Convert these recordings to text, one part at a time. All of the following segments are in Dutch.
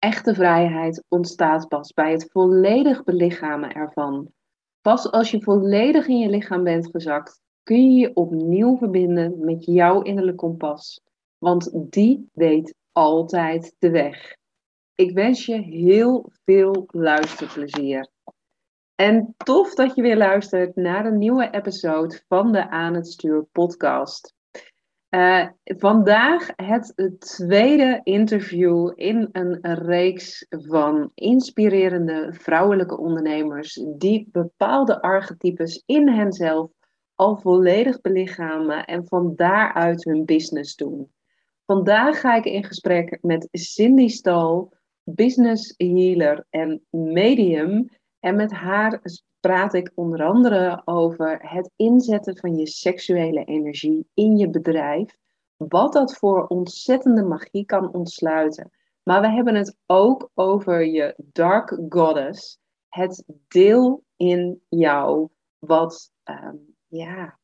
Echte vrijheid ontstaat pas bij het volledig belichamen ervan. Pas als je volledig in je lichaam bent gezakt, kun je je opnieuw verbinden met jouw innerlijke kompas. Want die weet altijd de weg. Ik wens je heel veel luisterplezier. En tof dat je weer luistert naar een nieuwe episode van de Aan het Stuur podcast. Uh, vandaag het tweede interview in een reeks van inspirerende vrouwelijke ondernemers die bepaalde archetypes in henzelf al volledig belichamen en van daaruit hun business doen. Vandaag ga ik in gesprek met Cindy Stal, business healer en medium. En met haar praat ik onder andere over het inzetten van je seksuele energie in je bedrijf. Wat dat voor ontzettende magie kan ontsluiten. Maar we hebben het ook over je dark goddess. Het deel in jou wat ehm, ja,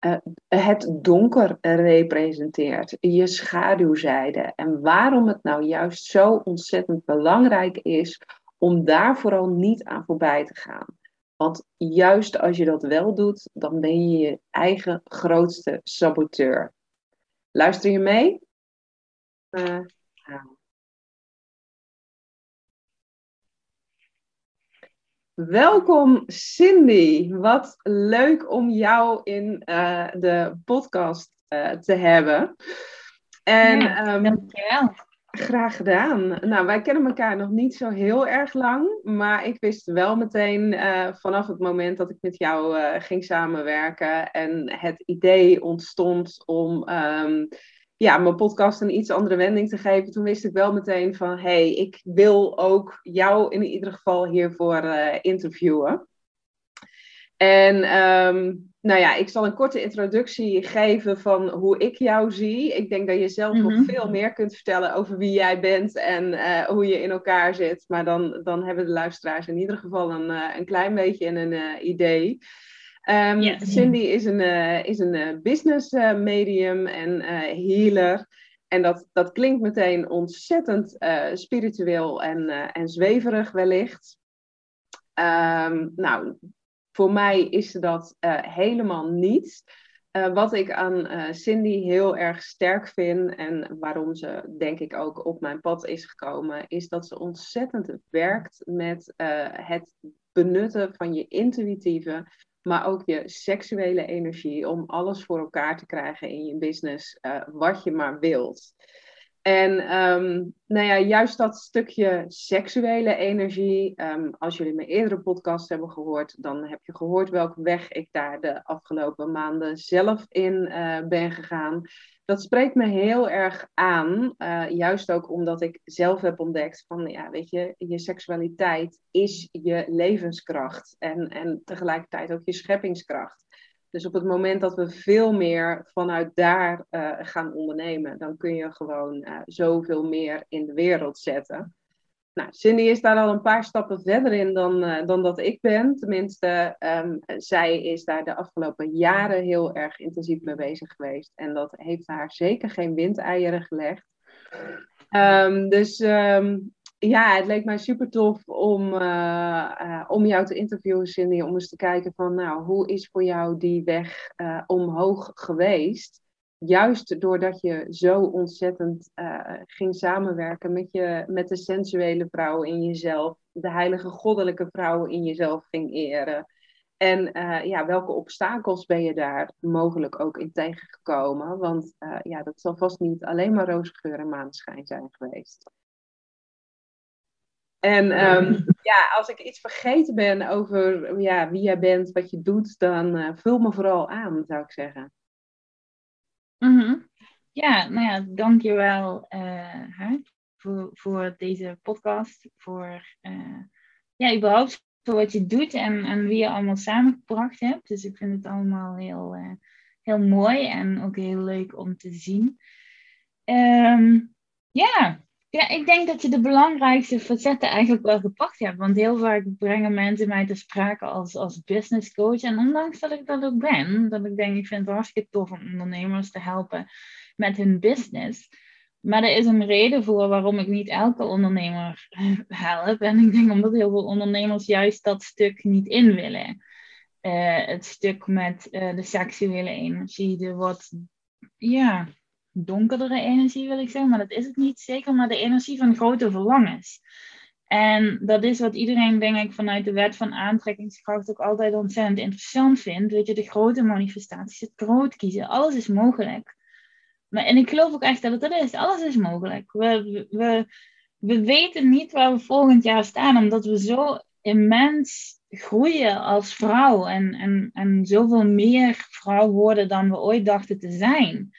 uh, het donker representeert. Je schaduwzijde. En waarom het nou juist zo ontzettend belangrijk is om daar vooral niet aan voorbij te gaan. Want juist als je dat wel doet, dan ben je je eigen grootste saboteur. Luister je mee? Uh, Welkom Cindy. Wat leuk om jou in uh, de podcast uh, te hebben. En, ja, um, dankjewel. Graag gedaan. Nou, wij kennen elkaar nog niet zo heel erg lang, maar ik wist wel meteen uh, vanaf het moment dat ik met jou uh, ging samenwerken en het idee ontstond om um, ja, mijn podcast een iets andere wending te geven, toen wist ik wel meteen van, hé, hey, ik wil ook jou in ieder geval hiervoor uh, interviewen. En um, nou ja, ik zal een korte introductie geven van hoe ik jou zie. Ik denk dat je zelf nog mhm. veel meer kunt vertellen over wie jij bent en uh, hoe je in elkaar zit. Maar dan, dan hebben de luisteraars in ieder geval een, uh, een klein beetje een uh, idee. Um, yes. Cindy is een, is een business medium en healer. En dat, dat klinkt meteen ontzettend spiritueel en, en zweverig wellicht. Um, nou, voor mij is dat uh, helemaal niet. Uh, wat ik aan uh, Cindy heel erg sterk vind en waarom ze denk ik ook op mijn pad is gekomen, is dat ze ontzettend werkt met het benutten van je intuïtieve, maar ook je seksuele energie om alles voor elkaar te krijgen in je business wat je maar wilt. En um, nou ja, juist dat stukje seksuele energie. Um, als jullie mijn eerdere podcast hebben gehoord, dan heb je gehoord welke weg ik daar de afgelopen maanden zelf in uh, ben gegaan. Dat spreekt me heel erg aan. Uh, juist ook omdat ik zelf heb ontdekt van, ja, weet je, je seksualiteit is je levenskracht. En, en tegelijkertijd ook je scheppingskracht. Dus op het moment dat we veel meer vanuit daar uh, gaan ondernemen, dan kun je gewoon uh, zoveel meer in de wereld zetten. Nou, Cindy is daar al een paar stappen verder in dan, uh, dan dat ik ben. Tenminste, um, zij is daar de afgelopen jaren heel erg intensief mee bezig geweest. En dat heeft haar zeker geen windeieren gelegd. Um, dus um, ja, het leek mij super tof om, uh, uh, om jou te interviewen, Cindy. Om eens te kijken van, nou, hoe is voor jou die weg uh, omhoog geweest? Juist doordat je zo ontzettend ging samenwerken met, je, met de sensuele vrouw in jezelf. De heilige goddelijke vrouw in jezelf ging eren. En ja, welke obstakels ben je daar mogelijk ook in tegengekomen? Want ja, dat zal vast niet alleen maar roze geur en maneschijn zijn geweest. En um, ja, als ik iets vergeten ben over ja, wie jij bent, wat je doet, dan uh, vul me vooral aan, zou ik zeggen. Mm -hmm. Ja, nou ja, dankjewel uh, voor, voor deze podcast. Voor ja, überhaupt voor wat je doet en, en wie je allemaal samengebracht hebt. Dus ik vind het allemaal heel, heel mooi en ook heel leuk om te zien. Ehm, ja, ja, ik denk dat je de belangrijkste facetten eigenlijk wel gepakt hebt. Want heel vaak brengen mensen mij te sprake als, als business coach. En ondanks dat ik dat ook ben, dat ik denk, ik vind het hartstikke tof om ondernemers te helpen met hun business. Maar er is een reden voor waarom ik niet elke ondernemer help. En ik denk omdat heel veel ondernemers juist dat stuk niet in willen. Eh, het stuk met uh, de seksuele energie, de wat, ja, donkerdere energie wil ik zeggen, maar dat is het niet zeker, maar de energie van grote verlangens. En dat is wat iedereen, denk ik, vanuit de wet van aantrekkingskracht ook altijd ontzettend interessant vindt. Weet je, de grote manifestaties, het groot kiezen, alles is mogelijk. Maar, en ik geloof ook echt dat het dat is. Alles is mogelijk. We, we, we weten niet waar we volgend jaar staan, omdat we zo immens groeien als vrouw en, en, en zoveel meer vrouw worden dan we ooit dachten te zijn.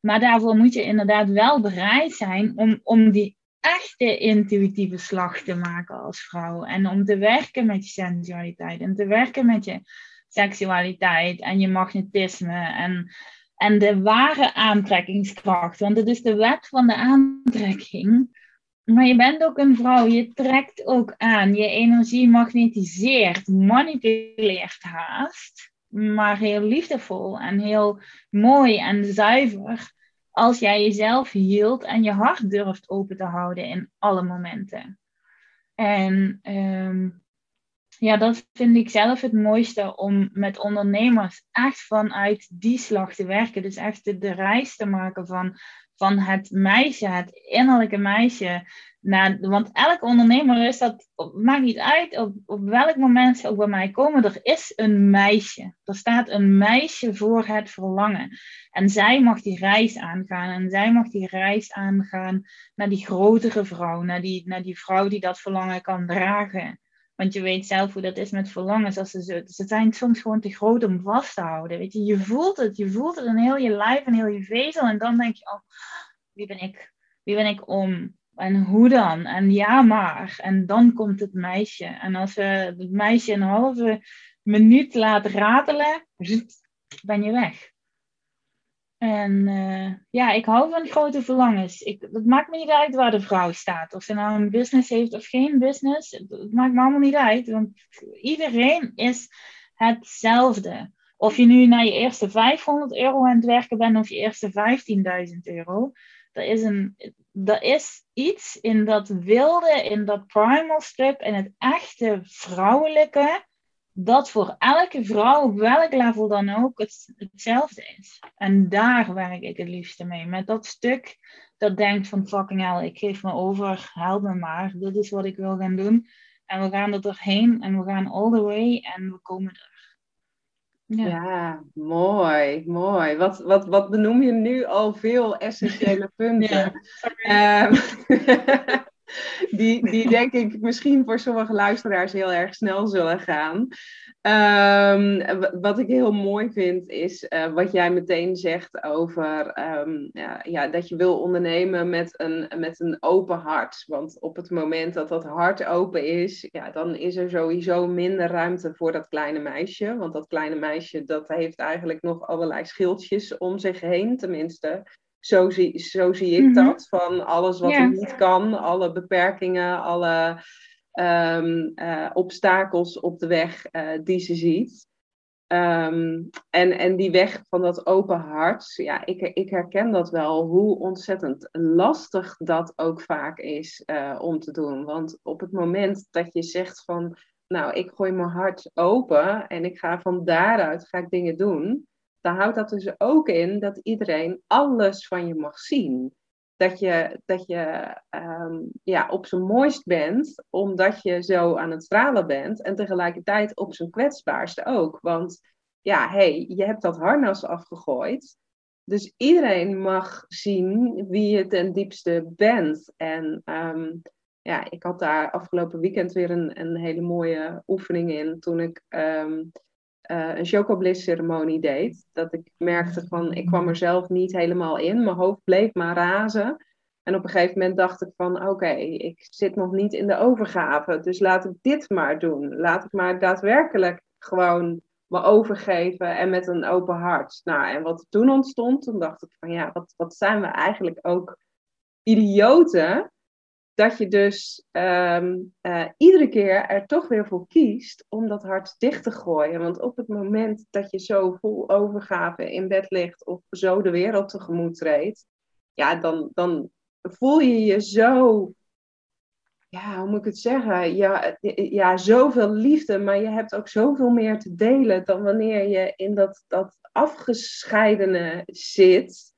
Maar daarvoor moet je inderdaad wel bereid zijn om, om die echte intuïtieve slag te maken als vrouw. En om te werken met je sensualiteit en te werken met je seksualiteit en je magnetisme en, en de ware aantrekkingskracht. Want het is de wet van de aantrekking. Maar je bent ook een vrouw, je trekt ook aan, je energie magnetiseert, manipuleert haast maar heel liefdevol en heel mooi en zuiver. Als jij jezelf hield en je hart durft open te houden in alle momenten. En ehm, ja, dat vind ik zelf het mooiste om met ondernemers echt vanuit die slag te werken. Dus echt de, de reis te maken van, van het meisje, het innerlijke meisje, want elke ondernemer is dat, maakt niet uit op, op welk moment ze ook bij mij komen, er is een meisje. Er staat een meisje voor het verlangen. En zij mag die reis aangaan. En zij mag die reis aangaan naar die grotere vrouw, naar die, naar die vrouw die dat verlangen kan dragen. Want je weet zelf hoe dat is met verlangens. Als ze, ze zijn soms gewoon te groot om vast te houden. Weet je, je voelt het. Je voelt het in heel je lijf en heel je vezel. En dan denk je, oh, wie ben ik? Wie ben ik om? En hoe dan? En ja, maar. En dan komt het meisje. En als we het meisje een halve minuut laat ratelen, ben je weg. En uh, ja, ik hou van grote verlangens. Ik, het maakt me niet uit waar de vrouw staat. Of ze nou een business heeft of geen business. Het maakt me allemaal niet uit. Want iedereen is hetzelfde. Of je nu naar je eerste 500 euro aan het werken bent of je eerste 15.000 euro. Er is, een, er is iets in dat wilde, in dat primal strip, in het echte vrouwelijke, dat voor elke vrouw, op welk level dan ook, het, hetzelfde is. En daar werk ik het liefste mee. Met dat stuk dat denkt van fucking hell, ik geef me over, help me maar, dit is wat ik wil gaan doen. En we gaan er doorheen en we gaan all the way en we komen er. Ja. mooi, mooi. Wat, wat, wat benoem je nu al veel essentiële punten? Ja, um, die, die denk ik misschien voor sommige luisteraars heel erg snel zullen gaan. Um, wat ik heel mooi vind is uh, wat jij meteen zegt over um, ja, ja, dat je wil ondernemen met een, met een open hart. Want op het moment dat dat hart open is, ja, dan is er sowieso minder ruimte voor dat kleine meisje. Want dat kleine meisje dat heeft eigenlijk nog allerlei schildjes om zich heen, tenminste. Zo zie, zo zie ik mhm. dat. Van alles wat yeah. niet kan, alle beperkingen, alle um, uh, obstakels op de weg uh, die ze ziet. Um, en, en die weg van dat open hart, ja, ik, ik herken dat wel, hoe ontzettend lastig dat ook vaak is uh, om te doen. Want op het moment dat je zegt van, nou, ik gooi mijn hart open en ik ga van daaruit ga ik dingen doen, dan houdt dat dus ook in dat iedereen alles van je mag zien. Dat je, dat je um, ja, op zijn mooist bent, omdat je zo aan het stralen bent. En tegelijkertijd op zijn kwetsbaarste ook. Want ja, hey, je hebt dat harnas afgegooid. Dus iedereen mag zien wie je ten diepste bent. En um, ja, ik had daar afgelopen weekend weer een, een hele mooie oefening in. Toen ik um, uh, een chocobliss ceremonie deed. Dat ik merkte van, ik kwam er zelf niet helemaal in. Mijn hoofd bleef maar razen. En op een gegeven moment dacht ik van oké, ik zit nog niet in de overgave. Dus laat ik dit maar doen. Laat ik maar daadwerkelijk gewoon me overgeven en met een open hart. Nou, en wat toen ontstond, toen dacht ik van ja, wat, wat zijn we eigenlijk ook idioten. Dat je dus ehm, eh, iedere keer er toch weer voor kiest om dat hart dicht te gooien. Want op het moment dat je zo vol overgave in bed ligt of zo de wereld tegemoet treedt, ja, dan, dan voel je je zo ja, hoe moet ik het zeggen? Ja, ja, zoveel liefde, maar je hebt ook zoveel meer te delen dan wanneer je in dat, dat afgescheidene zit.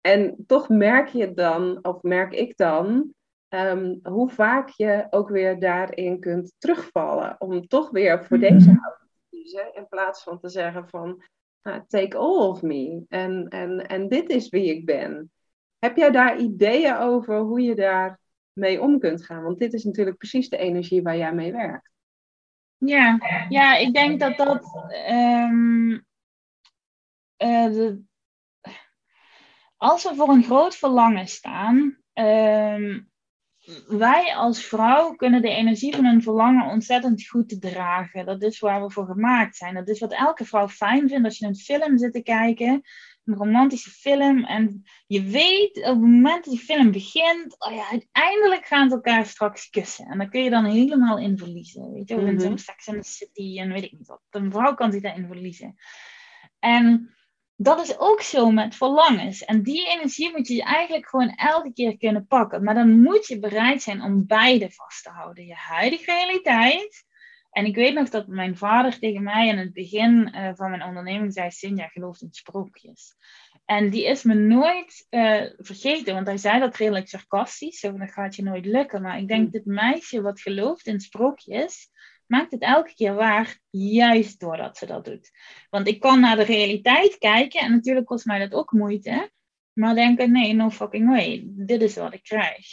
En toch merk je dan, of merk ik dan, ehm, hoe vaak je ook weer daarin kunt terugvallen. Om toch weer voor deze mhm. houding te kiezen, in plaats van te zeggen van, nou, take all of me. En, en, en dit is wie ik ben. Heb jij daar ideeën over hoe je daar mee om kunt gaan. Want dit is natuurlijk precies de energie waar jij mee werkt. Ja, ja ik denk dat dat. Ehm, eh, de, als we voor een groot verlangen staan, ehm, wij als vrouw kunnen de energie van een verlangen ontzettend goed dragen. Dat is waar we voor gemaakt zijn. Dat is wat elke vrouw fijn vindt als je een film zit te kijken een romantische film. En je weet op het moment dat die film begint, oh ja, uiteindelijk gaan ze elkaar straks kussen. En dan kun je dan helemaal in verliezen. Weet je, -hmm. in zo'n mhm. Sex and the City en weet ik niet wat. Een vrouw kan zich daarin verliezen. En dat is ook zo met verlangens. En die energie moet je eigenlijk gewoon elke keer kunnen pakken. Maar dan moet je bereid zijn om beide vast te houden. Je huidige realiteit en ik weet nog dat mijn vader tegen mij in het begin uh, van mijn onderneming zei: Sinja gelooft in sprookjes. En die is me nooit uh, vergeten, want hij zei dat redelijk sarcastisch. Zo, dat gaat je nooit lukken. Maar ik denk, hmm. dit meisje wat gelooft in sprookjes, maakt het elke keer waar, juist doordat ze dat doet. Want ik kan naar de realiteit kijken en natuurlijk kost mij dat ook moeite. Maar denken, nee, no fucking way. Dit is wat ik krijg.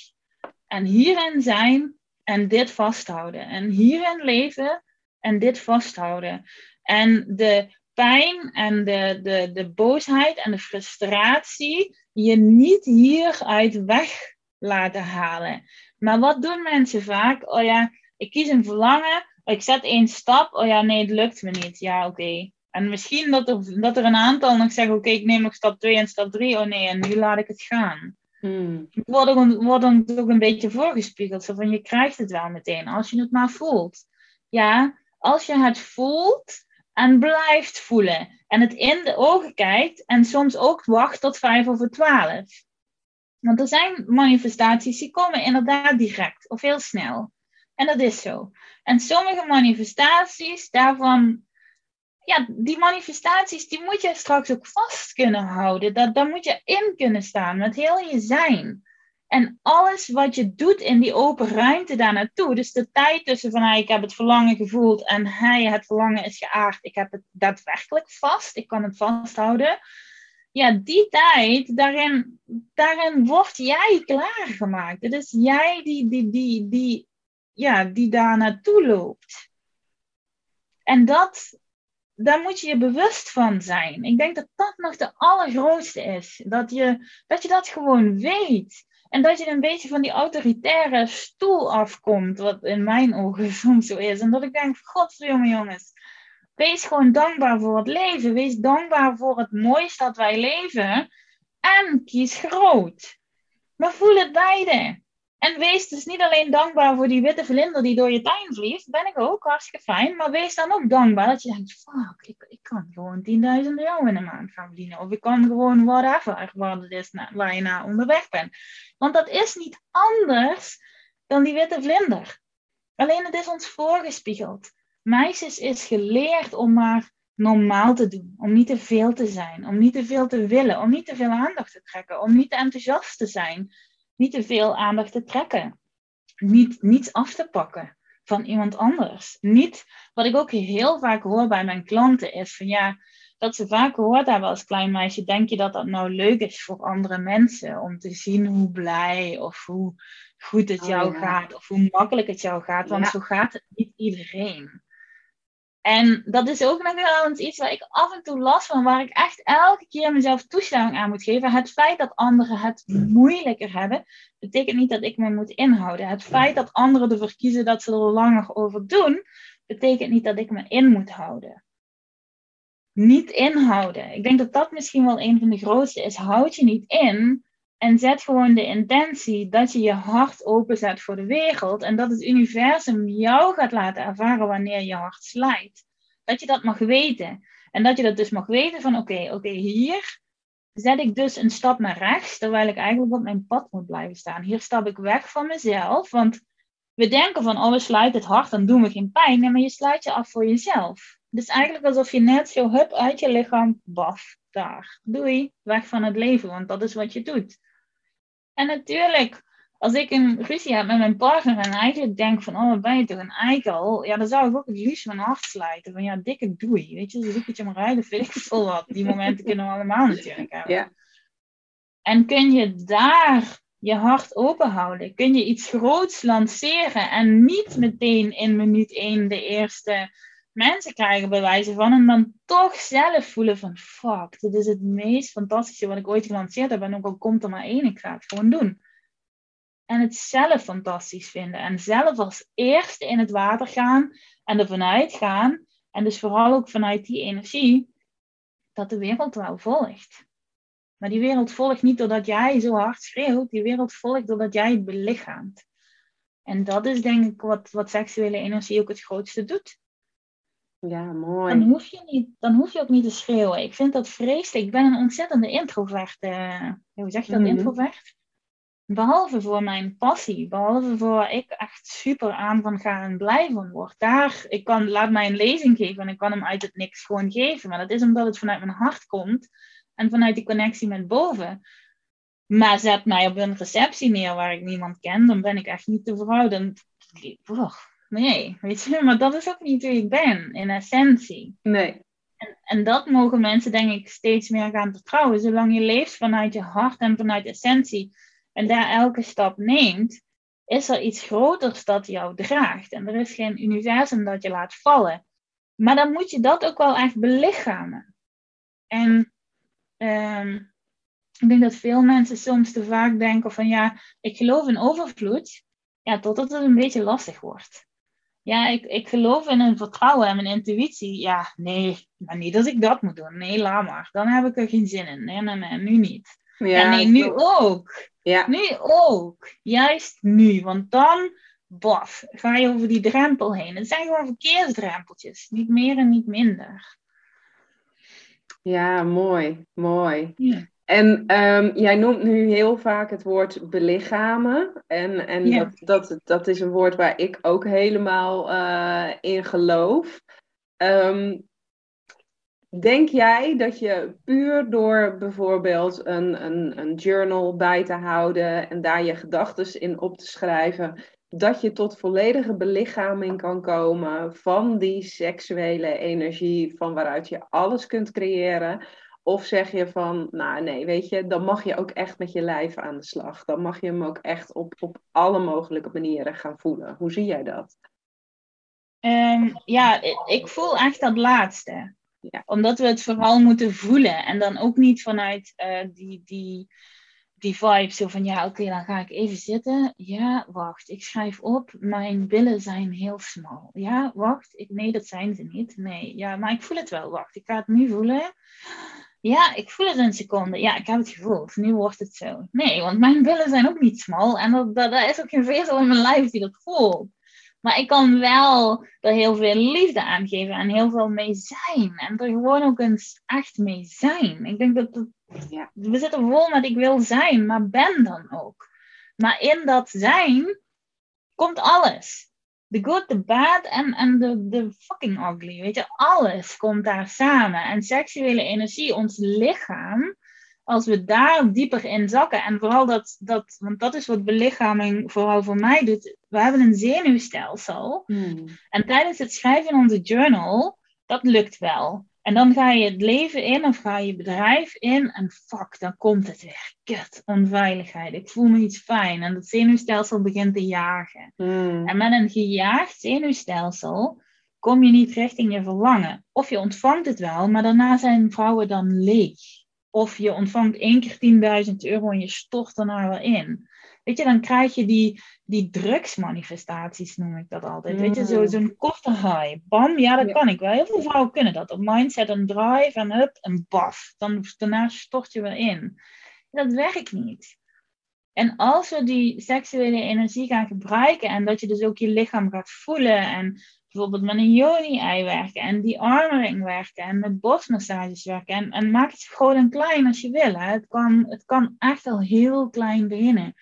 En hierin zijn en dit vasthouden. En hierin leven en dit vasthouden. En de pijn en de, de, de boosheid en de frustratie je niet hieruit weg laten halen. Maar wat doen mensen vaak? Oh ja, ik kies een verlangen. Ik zet één stap. Oh ja, nee, het lukt me niet. Ja, oké. En misschien dat er, dat er een aantal nog zeggen: Oké, ik neem nog stap 2 en stap 3. Oh nee, en nu laat ik het gaan. Hmm. Wordt, wordt dan ook een beetje voorgespiegeld. Zo van je krijgt het wel meteen als je het maar voelt. Ja, als je het voelt en blijft voelen. En het in de ogen kijkt en soms ook wacht tot vijf over twaalf. Want er zijn manifestaties die komen inderdaad direct of heel snel. En dat is zo. En sommige manifestaties, daarvan ja, die manifestaties, die moet je straks ook vast kunnen houden. Dat, daar moet je in kunnen staan met heel je zijn. En alles wat je doet in die open ruimte daar naartoe. Dus de tijd tussen van ik heb het verlangen gevoeld en hij, het verlangen is geaard. Ik heb het daadwerkelijk vast. Ik kan het vasthouden. Ja, die tijd, daarin, daarin word jij klaargemaakt. Het is jij die, die, die, die, ja, die daar naartoe loopt. En dat, daar moet je je bewust van zijn. Ik denk dat dat nog de allergrootste is. Dat je dat, je dat gewoon weet. En dat je een beetje van die autoritaire stoel afkomt, wat in mijn ogen soms zo is. En dat ik denk, godverdomme jongens, wees gewoon dankbaar voor het leven. Wees dankbaar voor het mooiste dat wij leven. En kies groot. Maar voel het beide. En wees dus niet alleen dankbaar voor die witte vlinder die door je tuin vliegt. Ben ik ook, hartstikke fijn. Maar wees dan ook dankbaar dat je denkt, fuck, ik, ik kan gewoon 10.000 euro in de maand gaan verdienen. Of ik kan gewoon whatever, waar, het is, waar je naar onderweg bent. Want dat is niet anders dan die witte vlinder. Alleen het is ons voorgespiegeld. Meisjes is geleerd om maar normaal te doen. Om niet te veel te zijn. Om niet te veel te willen. Om niet te veel aandacht te trekken. Om niet te enthousiast te zijn niet te veel aandacht te trekken. Niet, niets af te pakken van iemand anders. Niet, wat ik ook heel vaak hoor bij mijn klanten, is van ja, dat ze vaak gehoord hebben als klein meisje, denk je dat dat nou leuk is voor andere mensen? Om te zien hoe blij of hoe goed het oh, jou gaat of hoe makkelijk het jou gaat, want zo gaat het niet iedereen. En dat is ook nog wel eens iets waar ik af en toe last van, waar ik echt elke keer mezelf toestemming aan moet geven. Het feit dat anderen het moeilijker hebben, betekent niet dat ik me moet inhouden. Het feit dat anderen ervoor kiezen dat ze er langer over doen, betekent niet dat ik me in moet houden. Niet inhouden. Ik denk dat dat misschien wel een van de grootste is. Houd je niet in en zet gewoon de intentie dat je je hart openzet voor de wereld en dat het universum jou gaat laten ervaren wanneer je hart slijt. Dat je dat mag weten. En dat je dat dus mag weten van oké, oké, hier zet ik dus een stap naar rechts, terwijl ik eigenlijk op mijn pad moet blijven staan. Hier stap ik weg van mezelf, want we denken van, oh, we sluiten het hart, dan doen we geen pijn. Nee, maar je sluit je af voor jezelf. Het is eigenlijk alsof je net zo hup uit je lichaam, baf, daar. Doei, weg van het leven, want dat is wat je doet. En natuurlijk, als ik een ruzie heb met mijn partner en eigenlijk denk van, oh, wat ben je toch een eikel? Ja, dan zou ik ook het liefst mijn hart sluiten. Van ja, dikke doei. Weet je, zoek het je maar rijden, vind ik het wel wat. Die momenten kunnen we allemaal natuurlijk hebben. Ja. En kun je daar je hart open houden? Kun je iets groots lanceren en niet meteen in minuut 1 de eerste mensen krijgen bewijzen van en dan toch zelf voelen van fuck, dit is het meest fantastische wat ik ooit gelanceerd heb en ook al komt er maar één, ik ga het gewoon doen. En het zelf fantastisch vinden en zelf als eerste in het water gaan en er vanuit gaan en dus vooral ook vanuit die energie dat de wereld wel volgt. Maar die wereld volgt niet doordat jij zo hard schreeuwt, die wereld volgt doordat jij het belichaamt. En dat is denk ik wat, wat seksuele energie ook het grootste doet. Ja, mooi. Dan hoef, je niet, dan hoef je ook niet te schreeuwen. Ik vind dat vreselijk. Ik ben een ontzettende introvert. Uh, hoe zeg je dat, mhm. introvert? Behalve voor mijn passie. Behalve voor waar ik echt super aan van ga en blij van word. Daar, ik kan, laat mij een lezing geven en ik kan hem uit het niks gewoon geven. Maar dat is omdat het vanuit mijn hart komt. En vanuit die connectie met boven. Maar zet mij op een receptie neer waar ik niemand ken. Dan ben ik echt niet te vrouw. Dan, Nee, weet je, maar dat is ook niet wie ik ben, in essentie. Nee. En, en dat mogen mensen, denk ik, steeds meer gaan vertrouwen. Zolang je leeft vanuit je hart en vanuit essentie en daar elke stap neemt, is er iets groters dat jou draagt. En er is geen universum dat je laat vallen. Maar dan moet je dat ook wel echt belichamen. En um, ik denk dat veel mensen soms te vaak denken van ja, ik geloof in overvloed. Ja, totdat het een beetje lastig wordt. Ja, ik, ik geloof in een vertrouwen en mijn intuïtie. Ja, nee, maar niet als ik dat moet doen. Nee, laat maar. Dan heb ik er geen zin in. Nee, nee, nee, nu niet. Ja, nee, nu ook. Ja. Nu ook. Juist nu. Want dan, baf, ga je over die drempel heen. Het zijn gewoon verkeersdrempeltjes. Niet meer en niet minder. Ja, mooi. Mooi. Ja. En um, jij noemt nu heel vaak het woord belichamen. En, en dat, dat, dat is een woord waar ik ook helemaal uh, in geloof. Um, denk jij dat je puur door bijvoorbeeld een, een, een journal bij te houden en daar je gedachten in op te schrijven, dat je tot volledige belichaming kan komen van die seksuele energie van waaruit je alles kunt creëren? Of zeg je van, nou nee, weet je, dan mag je ook echt met je lijf aan de slag. Dan mag je hem ook echt op, op alle mogelijke manieren gaan voelen. Hoe zie jij dat? Um, ja, ik voel echt dat laatste. Ja. Omdat we het vooral moeten voelen. En dan ook niet vanuit uh, die, die, die vibe zo van, ja oké, dan ga ik even zitten. Ja, wacht, ik schrijf op, mijn billen zijn heel smal. Ja, wacht, ik, nee, dat zijn ze niet. Nee, ja, maar ik voel het wel. Wacht, ik ga het nu voelen. Ja, ik voel het een seconde. Ja, ik heb het gevoeld. Nu wordt het zo. Nee, want mijn billen zijn ook niet smal. En dat, dat, dat is ook geen vezel in mijn lijf die dat voelt. Maar ik kan wel er heel veel liefde aan geven en heel veel mee zijn. En er gewoon ook eens echt mee zijn. Ik denk dat, ja, we zitten vol met ik wil zijn, maar ben dan ook. Maar in dat zijn komt alles the good, the bad en, en de, de fucking ugly. Weet je, alles komt daar samen. En seksuele energie, ons lichaam, als we daar dieper in zakken, en vooral dat, dat want dat is wat belichaming vooral voor mij doet. We hebben een zenuwstelsel. Hmm. En tijdens het schrijven in onze journal, dat lukt wel. En dan ga je het leven in of ga je bedrijf in en fuck, dan komt het weer. Kut, onveiligheid. Ik voel me niet fijn. En het zenuwstelsel begint te jagen. Hmm. En met een gejaagd zenuwstelsel kom je niet richting je verlangen. Of je ontvangt het wel, maar daarna zijn vrouwen dan leeg. Of je ontvangt één keer 10.000 euro en je stort nou weer in. Weet je, dan krijg je die, die drugsmanifestaties, noem ik dat altijd. Weet je, zo, mm. zo'n korte high. Bam, ja, dat kan ik wel. Heel veel vrouwen kunnen dat. Op mindset en drive en up en baf. Dan, daarna stort je weer in. Dat werkt niet. En als we die seksuele energie gaan gebruiken en dat je dus ook je lichaam gaat voelen en bijvoorbeeld met een yoni-ei werken en die armering werken en met borstmassages werken en, en maak het groot en klein als je wil. Hè. Het, kan, het kan echt al heel klein beginnen.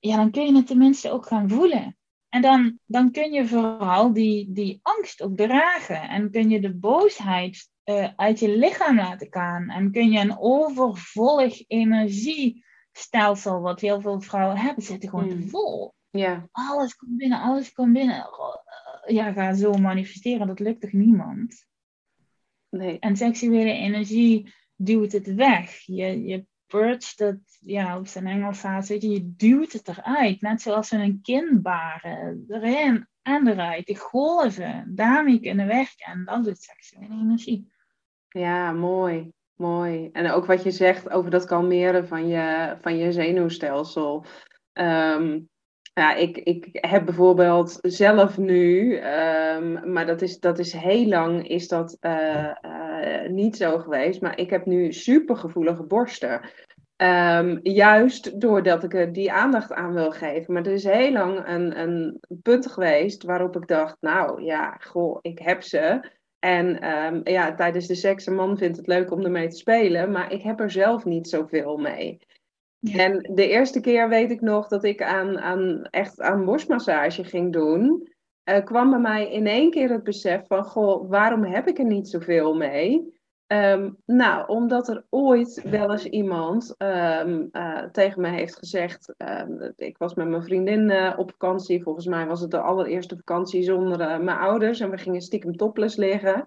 Ja, dan kun je het tenminste ook gaan voelen. En dan, dan kun je vooral die, die angst ook dragen en kun je de boosheid uh, uit je lichaam laten gaan en kun je een overvollig energie stelsel wat heel veel vrouwen hebben, zitten gewoon te hmm. vol. Ja. Alles komt binnen, alles komt binnen. Eh, ja, ga zo manifesteren, dat lukt toch niemand? Nee. En seksuele energie duwt het weg. Je, je purgt het, ja, op zijn Engels haast, weet je, je duwt het eruit. Net zoals we een kind baren. Erin en eruit. De golven, daarmee kunnen werken. En dat is seksuele energie. Ja, mooi. Mooi. En ook wat je zegt over dat kalmeren van je, van je zenuwstelsel. Um, ja, ik, ik heb bijvoorbeeld zelf nu, um, maar dat is, dat is heel lang is dat uh, uh, niet zo geweest. Maar ik heb nu supergevoelige borsten. Um, juist doordat ik er die aandacht aan wil geven. Maar er is heel lang een, een punt geweest waarop ik dacht, nou ja, goh, ik heb ze. En um, ja, tijdens de seks, een man vindt het leuk om ermee te spelen, maar ik heb er zelf niet zoveel mee. En de eerste keer weet ik nog dat ik aan, aan, echt aan borstmassage ging doen, uh, kwam bij mij in één keer het besef van, goh, waarom heb ik er niet zoveel mee? Um, nou, omdat er ooit wel eens iemand um, uh, tegen me heeft gezegd. Um, ik was met mijn vriendin uh, op vakantie. Volgens mij was het de allereerste vakantie zonder mijn ouders. En we gingen stiekem topless liggen.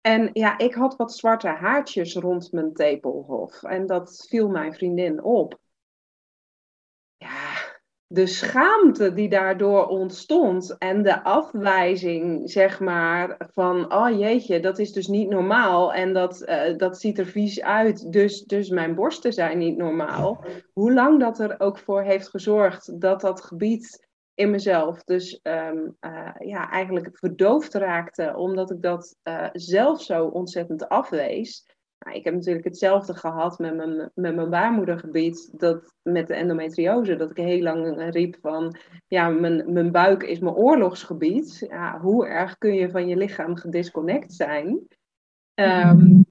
En ja, ik had wat zwarte haartjes rond mijn tepelhof. En dat viel mijn vriendin op. De schaamte die daardoor ontstond en de afwijzing, zeg maar, van, oh jeetje, dat is dus niet normaal en dat, uh, dat ziet er vies uit, dus, dus mijn borsten zijn niet normaal. Hoe lang dat er ook voor heeft gezorgd dat dat gebied in mezelf dus um, uh, ja, eigenlijk verdoofd raakte, omdat ik dat uh, zelf zo ontzettend afwees. Nou, ik heb natuurlijk hetzelfde gehad met mijn, met mijn baarmoedergebied, dat, met de endometriose, dat ik heel lang riep van, ja, mijn, mijn buik is mijn oorlogsgebied. Ja, hoe erg kun je van je lichaam gedisconnect zijn? Um,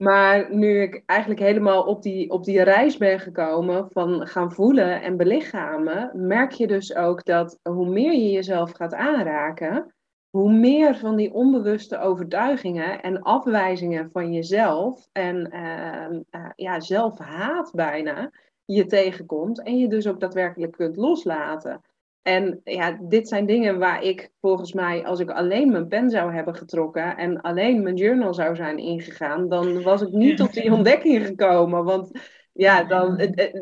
maar nu ik eigenlijk helemaal op die, op die reis ben gekomen van gaan voelen en belichamen, merk je dus ook dat hoe meer je jezelf gaat aanraken, hoe meer van die onbewuste overtuigingen en afwijzingen van jezelf en uh, uh, ja, zelfhaat bijna je tegenkomt en je dus ook daadwerkelijk kunt loslaten. En ja, dit zijn dingen waar ik volgens mij, als ik alleen mijn pen zou hebben getrokken en alleen mijn journal zou zijn ingegaan, dan was ik niet tot die ontdekking gekomen. Want ja, dan,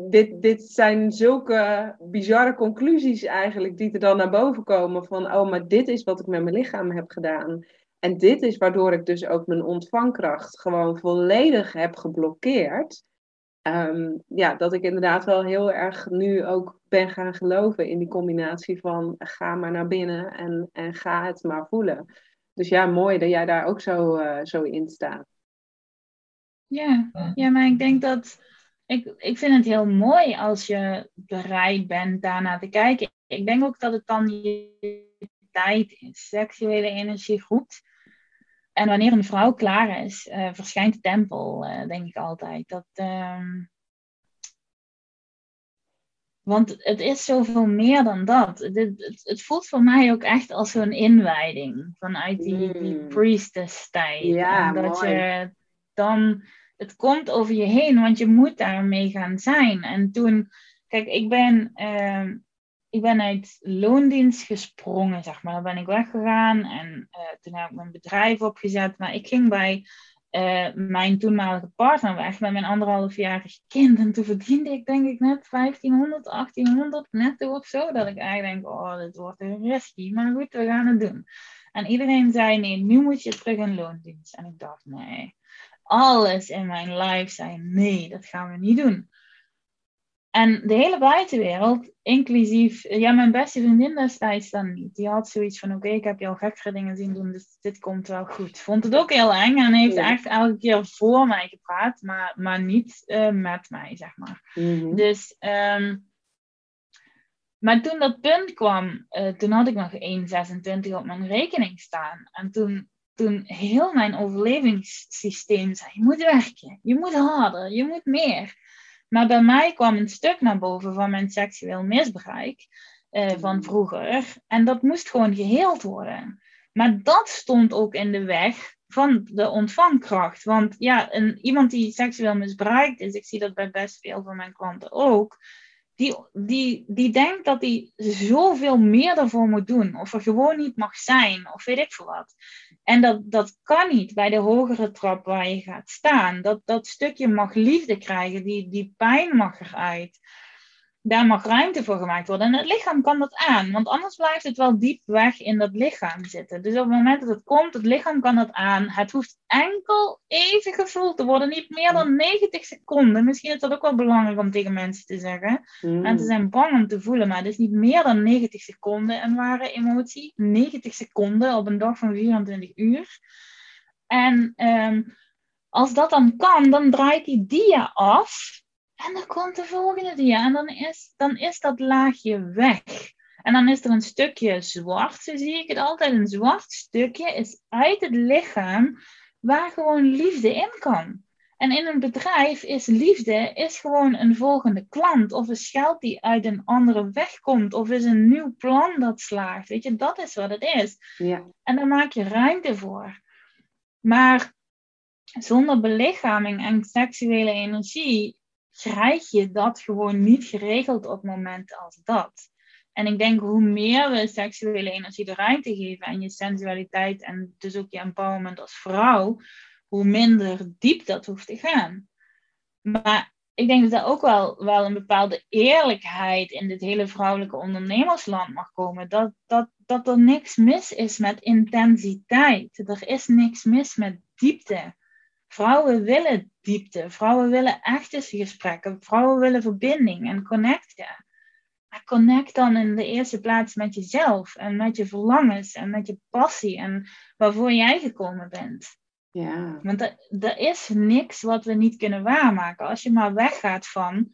dit, dit zijn zulke bizarre conclusies eigenlijk die er dan naar boven komen van, oh, maar dit is wat ik met mijn lichaam heb gedaan. En dit is waardoor ik dus ook mijn ontvangkracht gewoon volledig heb geblokkeerd. Ehm, ja, dat ik inderdaad wel heel erg nu ook ben gaan geloven in die combinatie van ga maar naar binnen en, en ga het maar voelen. Dus ja, mooi dat jij daar ook zo, uh, zo in staat. Ja, ja, maar ik denk dat ik, ik vind het heel mooi als je bereid bent daarna te kijken. Ik denk ook dat het dan je tijd is, seksuele energie goed. En wanneer een vrouw klaar is, uh, verschijnt de tempel, uh, denk ik altijd. Dat, uh... Want het is zoveel meer dan dat. Het, het, het voelt voor mij ook echt als zo'n inwijding vanuit die, die priestess-tijd. Ja, en dat mooi. je dan het komt over je heen, want je moet daarmee gaan zijn. En toen, kijk, ik ben, uh, ik ben uit loondienst gesprongen, zeg maar. Dan ben ik weggegaan en uh, toen heb ik mijn bedrijf opgezet. Maar ik ging bij uh, mijn toenmalige partner weg met mijn anderhalfjarig kind. En toen verdiende ik denk ik net 1500, 1800 netto of zo. Dat ik eigenlijk denk, oh, dit wordt een risky. Maar goed, we gaan het doen. En iedereen zei, nee, nu moet je terug in loondienst. En ik dacht, nee. Alles in mijn lijf zei, nee, dat gaan we niet doen. En de hele buitenwereld, inclusief, ja, mijn beste vriendin destijds dan niet. Die had zoiets van, oké, ik heb jou gekkere dingen zien doen, dus dit komt wel goed. Vond het ook heel eng en heeft echt elke keer voor mij gepraat, maar, maar niet uh, met mij, zeg maar. Mhm. Dus, um, maar toen dat punt kwam, uh, toen had ik nog 1,26 op mijn rekening staan. En toen, toen heel mijn overlevingssysteem zei, je moet werken, je moet harder, je moet meer. Maar bij mij kwam een stuk naar boven van mijn seksueel misbruik uh, van mm. vroeger. En dat moest gewoon geheeld worden. Maar dat stond ook in de weg van de ontvangkracht. Want ja, een, iemand die seksueel misbruikt is, ik zie dat bij best veel van mijn klanten ook, die, die, die denkt dat hij zoveel meer ervoor moet doen. Of er gewoon niet mag zijn, of weet ik veel wat. En dat, dat kan niet bij de hogere trap waar je gaat staan. Dat, dat stukje mag liefde krijgen, die, die pijn mag eruit daar mag ruimte voor gemaakt worden. En het lichaam kan dat aan, want anders blijft het wel diep weg in dat lichaam zitten. Dus op het moment dat het komt, het lichaam kan dat aan. Het hoeft enkel even gevoeld te worden, niet meer dan 90 seconden. Misschien is dat ook wel belangrijk om tegen mensen te zeggen. Mm. En ze zijn bang om te voelen, maar het is niet meer dan 90 seconden een ware emotie. 90 seconden op een dag van 24 uur. En ehm, als dat dan kan, dan draait die dia af. En dan komt de volgende dia. En dan is, dan is dat laagje weg. En dan is er een stukje zwart, zo zie ik het altijd. Een zwart stukje is uit het lichaam waar gewoon liefde in kan. En in een bedrijf is liefde is gewoon een volgende klant. Of een geld die uit een andere weg komt. Of is een nieuw plan dat slaagt. Weet je, dat is wat het is. Ja. En daar maak je ruimte voor. Maar zonder belichaming en seksuele energie krijg je dat gewoon niet geregeld op momenten als dat. En ik denk hoe meer we seksuele energie de ruimte geven en je sensualiteit en dus ook je empowerment als vrouw, hoe minder diep dat hoeft te gaan. Maar ik denk dat er ook wel, wel een bepaalde eerlijkheid in dit hele vrouwelijke ondernemersland mag komen. Dat, dat, dat er niks mis is met intensiteit. Er is niks mis met diepte. Vrouwen willen diepte. Vrouwen willen echte gesprekken. Vrouwen willen verbinding en connecten. Maar connect dan in de eerste plaats met jezelf en met je verlangens en met je passie en waarvoor jij gekomen bent. Ja. Want er, er is niks wat we niet kunnen waarmaken als je maar weggaat van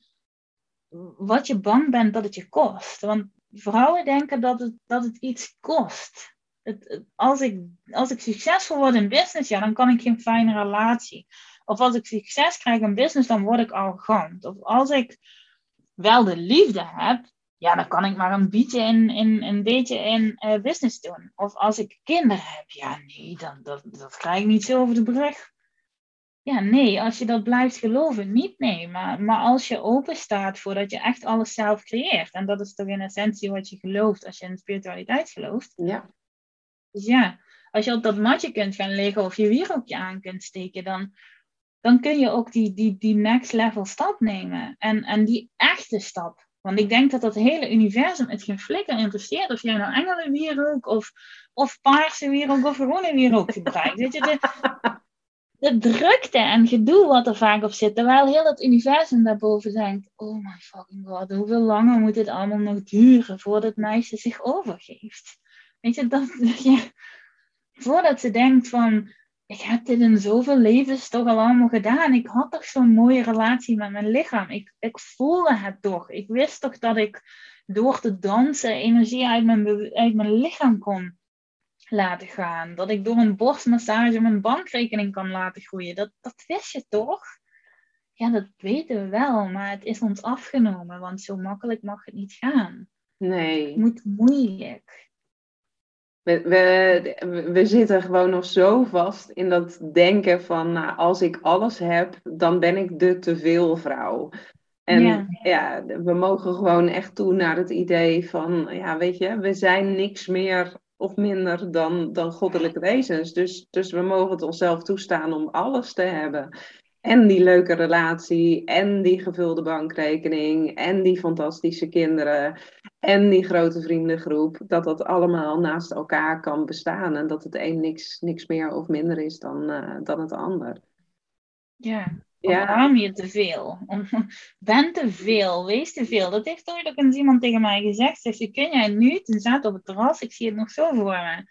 wat je bang bent dat het je kost. Want vrouwen denken dat het, dat het iets kost het, als, ik, als ik succesvol word in business, ja, dan kan ik geen fijne relatie. Of als ik succes krijg in business, dan word ik arrogant. Of als ik wel de liefde heb, ja, dan kan ik maar een beetje in, in, een beetje in uh, business doen. Of als ik kinderen heb, ja, nee, dan, dat, dat krijg ik niet zo over de brug. Ja, nee, als je dat blijft geloven, niet nee. Maar, maar als je open staat voor dat je echt alles zelf creëert. En dat is toch in essentie wat je gelooft als je in spiritualiteit gelooft. Ja. Dus ja, als je op dat matje kunt gaan liggen of je wierookje aan kunt steken, dan, dan kun je ook die, die, die next level stap nemen. En, en die echte stap. Want ik denk dat dat hele universum het geen flikker interesseert of jij nou engelenwierook of, of paarse wierook of groene wierook gebruikt. Weet je, de, de drukte en gedoe wat er vaak op zit, terwijl heel dat universum daarboven denkt, oh my fucking god, hoeveel langer moet dit allemaal nog duren voordat meisje zich overgeeft? Weet je, dat, je, voordat ze denkt van, ik heb dit in zoveel levens toch al allemaal gedaan. Ik had toch zo'n mooie relatie met mijn lichaam. Ik, ik voelde het toch. Ik wist toch dat ik door te dansen energie uit mijn, uit mijn lichaam kon laten gaan. Dat ik door een borstmassage mijn bankrekening kan laten groeien. Dat, dat wist je toch? Ja, dat weten we wel, maar het is ons afgenomen, want zo makkelijk mag het niet gaan. Nee. Het moet moeilijk. We, we, we zitten gewoon nog zo vast in dat denken van, nou, als ik alles heb, dan ben ik de teveel vrouw. En ja. ja. we mogen gewoon echt toe naar het idee van, ja, weet je, we zijn niks meer of minder dan, dan goddelijke wezens. Dus, dus we mogen het onszelf toestaan om alles te hebben. En die leuke relatie, en die gevulde bankrekening, en die fantastische kinderen, en die grote vriendengroep, dat dat allemaal naast elkaar kan bestaan en dat het een niks, niks meer of minder is dan, uh, dan het ander. Ja, ja. je te veel. Ben te veel, wees te veel. Dat heeft ooit ook eens iemand tegen mij gezegd. Zegt kun jij nu, toen zaten op het terras, ik zie het nog zo voor me.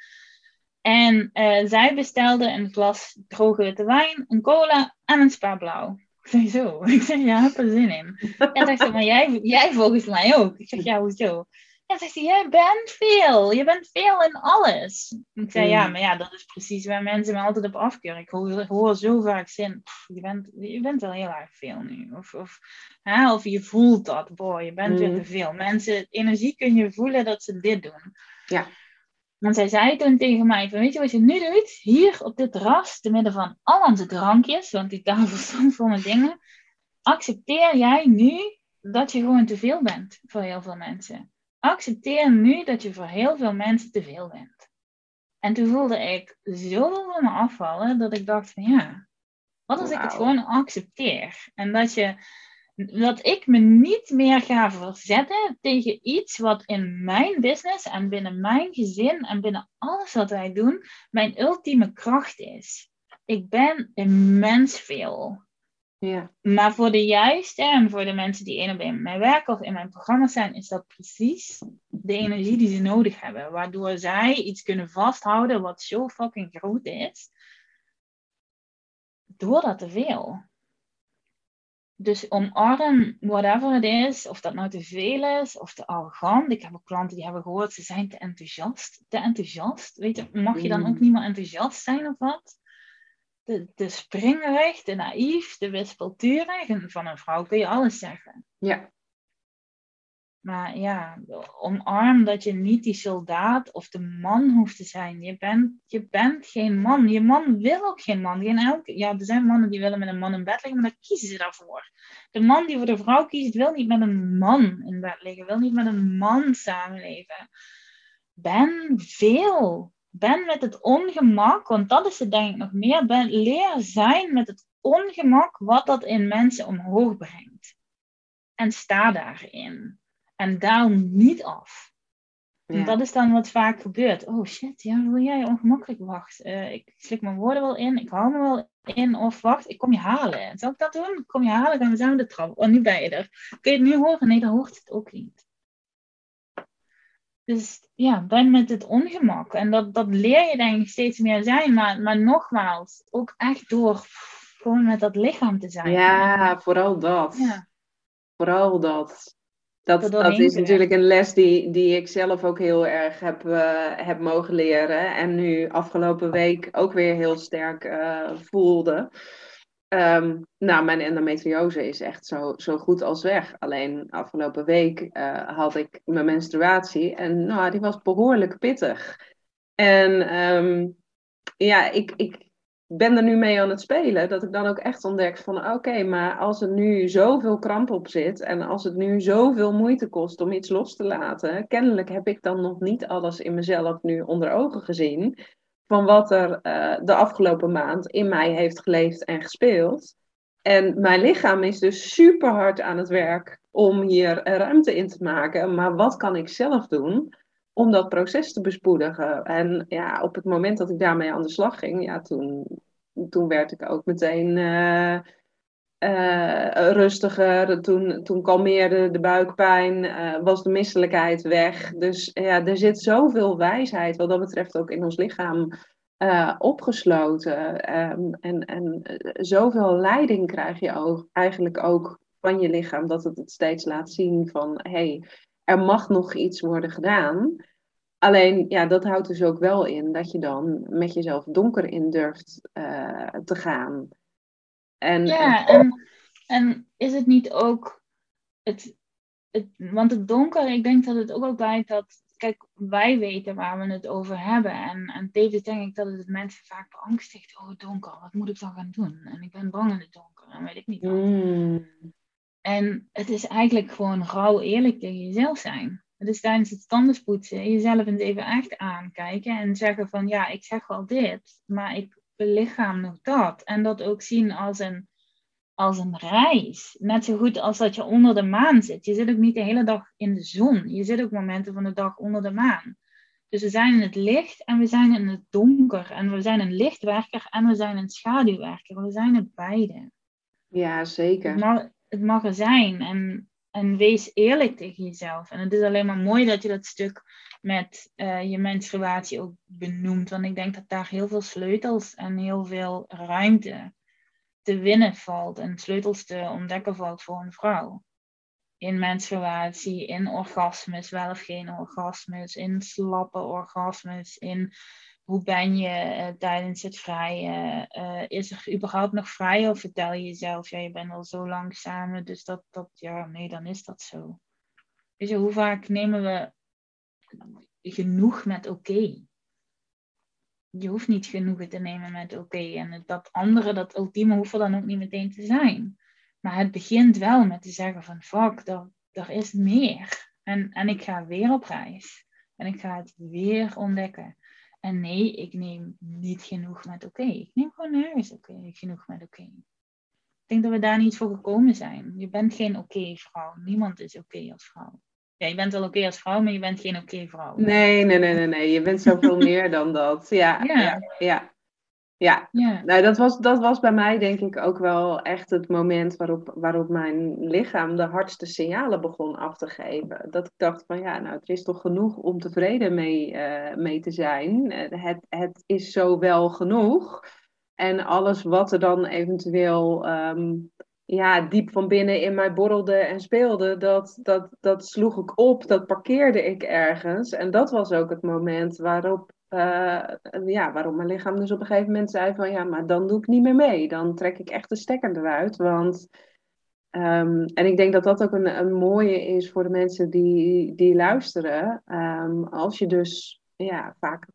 En uh, zij bestelde een glas droge witte wijn, een cola en een spa blauw. Ik zeg zo. Ik zeg, ja, heb er zin in. En zegt ze, maar jij, jij volgens mij ook. Ik zeg, ja, hoezo? En zegt hij, jij bent veel. Je bent veel in alles. Ik zei, ja, mm. maar ja, dat is precies waar mensen me altijd op afkeuren. Ik hoor, hoor zo vaak zin, je, bent, je bent wel heel erg veel nu. Of, of, hè, of je voelt dat, boy, je bent weer mm. te veel. Mensen, energie kun je voelen dat ze dit doen. Ja. Want zij zei toen tegen mij, van, weet je wat je nu doet? Hier op dit ras, te midden van al onze drankjes, want die tafel stond vol met dingen. Accepteer jij nu dat je gewoon te veel bent voor heel veel mensen. Accepteer nu dat je voor heel veel mensen te veel bent. En toen voelde ik zoveel van me afvallen dat ik dacht van ja, wat als ik het gewoon accepteer? En dat je dat ik me niet meer ga verzetten tegen iets wat in mijn business en binnen mijn gezin en binnen alles wat wij doen, mijn ultieme kracht is. Ik ben immens veel. Ja. Maar voor de juiste en voor de mensen die één op één met mij werken of in mijn programma zijn, is dat precies de energie die ze nodig hebben. Waardoor zij iets kunnen vasthouden wat zo fucking groot is. Door dat te veel. Dus omarm whatever het is, of dat nou te veel is of te arrogant. Ik heb ook klanten die hebben gehoord, ze zijn te enthousiast. Te enthousiast. Weet je, mag je dan ook mm. niet meer enthousiast zijn of wat? De, de springerig, de naïef, de wispelturig. En van een vrouw kun je alles zeggen. Ja. Maar ja, omarm dat je niet die soldaat of de man hoeft te zijn. Je bent, je bent geen man. Je man wil ook geen man. Geen elke, ja, er zijn mannen die willen met een man in bed liggen, maar dan kiezen ze daarvoor. De man die voor de vrouw kiest, wil niet met een man in bed liggen. Wil niet met een man samenleven. Ben veel. Ben met het ongemak, want dat is het denk ik nog meer. Ben, leer zijn met het ongemak wat dat in mensen omhoog brengt. En sta daarin. En daal niet af. Dat is dan wat vaak gebeurt. Oh shit, ja, wil jij ongemakkelijk? Wacht, uh, ik slik mijn woorden wel in, ik hou me wel in. Of wacht, ik kom je halen. Zal ik dat doen? Ik kom je halen, gaan we samen de trap. Oh, nu ben je er. Kun je het nu horen? Nee, dan hoort het ook niet. Dus ja, ben met het ongemak. En dat, dat leer je denk ik steeds meer zijn. Maar, maar nogmaals, ook echt door gewoon met dat lichaam te zijn. Ja, vooral dat. Ja. Vooral dat. Dat, dat is natuurlijk een les die, die ik zelf ook heel erg heb, uh, heb mogen leren. En nu afgelopen week ook weer heel sterk uh, voelde. Um, nou, mijn endometriose is echt zo, zo goed als weg. Alleen afgelopen week uh, had ik mijn menstruatie en nou, die was behoorlijk pittig. En um, ja, ik, ik, ben er nu mee aan het spelen, dat ik dan ook echt ontdek van oké, maar als er nu zoveel kramp op zit en als het nu zoveel moeite kost om iets los te laten, kennelijk heb ik dan nog niet alles in mezelf nu onder ogen gezien van wat er uh, de afgelopen maand in mij heeft geleefd en gespeeld. En mijn lichaam is dus super hard aan het werk om hier ruimte in te maken. Maar wat kan ik zelf doen om dat proces te bespoedigen. En ja, op het moment dat ik daarmee aan de slag ging, ja, toen, toen werd ik ook meteen uh, uh, rustiger. Toen, toen kalmeerde de buikpijn, uh, was de misselijkheid weg. Dus ja, er zit zoveel wijsheid wat dat betreft ook in ons lichaam opgesloten. Um, en, en zoveel leiding krijg je ook, eigenlijk ook van je lichaam, dat het het steeds laat zien van hey, er mag nog iets worden gedaan. Alleen, ja, dat houdt dus ook wel in dat je dan met jezelf donker in durft uh, te gaan. En, ja, en, en is het niet ook het, het, want het donker, ik denk dat het ook blijkt dat, kijk, wij weten waar we het over hebben. En, en tevens denk ik dat het mensen vaak beangstigt. Oh, donker, wat moet ik dan gaan doen? En ik ben bang in het donker en weet ik niet wat. Mm. En het is eigenlijk gewoon rauw eerlijk tegen jezelf zijn. Dus tijdens het tandenpoetsen jezelf eens even echt aankijken en zeggen van ja, ik zeg wel dit, maar ik belichaam nog dat. En dat ook zien als een als een reis. Net zo goed als dat je onder de maan zit. Je zit ook niet de hele dag in de zon. Je zit ook momenten van de dag onder de maan. Dus we zijn in het licht en we zijn in het donker. En we zijn een lichtwerker en we zijn een schaduwwerker. We zijn het beide. Ja, zeker. Het het mag er zijn. En, en wees eerlijk tegen jezelf. En het is alleen maar mooi dat je dat stuk met uh, je menstruatie ook benoemt. Want ik denk dat daar heel veel sleutels en heel veel ruimte te winnen valt. En sleutels te ontdekken valt voor een vrouw in menstruatie, in orgasmes, wel of geen orgasmes, in slappe orgasmes, in hoe ben je uh, tijdens het vrije? Uh, is er überhaupt nog vrij of vertel je jezelf, ja, je bent al zo lang samen, dus dat, dat, ja, nee, dan is dat zo. Weet je, hoe vaak nemen we genoeg met oké? Je hoeft niet genoegen te nemen met oké. En dat andere, dat ultieme, hoeft er dan ook niet meteen te zijn. Maar het begint wel met te zeggen van fuck, er is meer. En, en ik ga weer op reis. En ik ga het weer ontdekken. En nee, ik neem niet genoeg met oké. Ik neem gewoon nergens oké, genoeg met oké. Ik denk dat we daar niet voor gekomen zijn. Je bent geen oké vrouw. Niemand is oké als vrouw. Ja, je bent wel oké als vrouw, maar je bent geen oké vrouw. Nee, nee, nee, nee, nee. Je bent zoveel meer dan dat. Ja, ja. ja. Ja, Nou, dat, was, dat was bij mij denk ik ook wel echt het moment waarop, waarop mijn lichaam de hardste signalen begon af te geven. Dat ik dacht van ja, nou er is toch genoeg om tevreden mee, uh, mee te zijn. Uh, het, het is zo wel genoeg. En alles wat er dan eventueel um, ja, diep van binnen in mij borrelde en speelde, dat, dat, dat sloeg ik op, dat parkeerde ik ergens. En dat was ook het moment waarop uh, ja, waarom mijn lichaam dus op een gegeven moment zei van ja, maar dan doe ik niet meer mee. Dan trek ik echt de stekker eruit. Want, um, en ik denk dat dat ook een, een mooie is voor de mensen die, die luisteren. Um, als je dus ja, vaak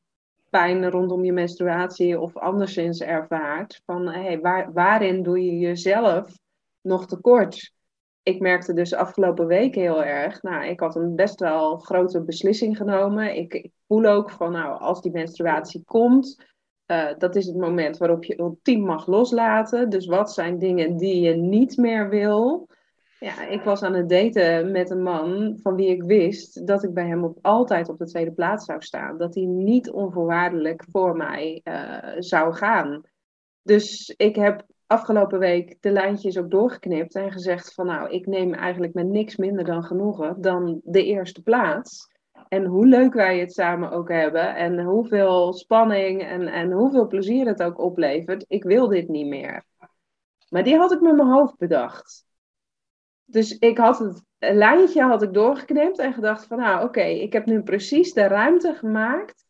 pijn rondom je menstruatie of anderszins ervaart. Van hey, waar, waarin doe je jezelf nog tekort? Ik merkte dus afgelopen week heel erg, nou, ik had een best wel grote beslissing genomen. Ik, ik voel ook van, nou, als die menstruatie komt, uh, dat is het moment waarop je ultiem mag loslaten. Dus wat zijn dingen die je niet meer wil? Ja, ik was aan het daten met een man van wie ik wist dat ik bij hem op, altijd op de tweede plaats zou staan. Dat hij niet onvoorwaardelijk voor mij uh, zou gaan. Dus ik heb afgelopen week de lijntjes ook doorgeknipt en gezegd van nou, ik neem eigenlijk met niks minder dan genoegen dan de eerste plaats. En hoe leuk wij het samen ook hebben en hoeveel spanning en, en hoeveel plezier het ook oplevert, ik wil dit niet meer. Maar die had ik met mijn hoofd bedacht. Dus ik had het lijntje had ik doorgeknipt en gedacht van nou oké, ik heb nu precies de ruimte gemaakt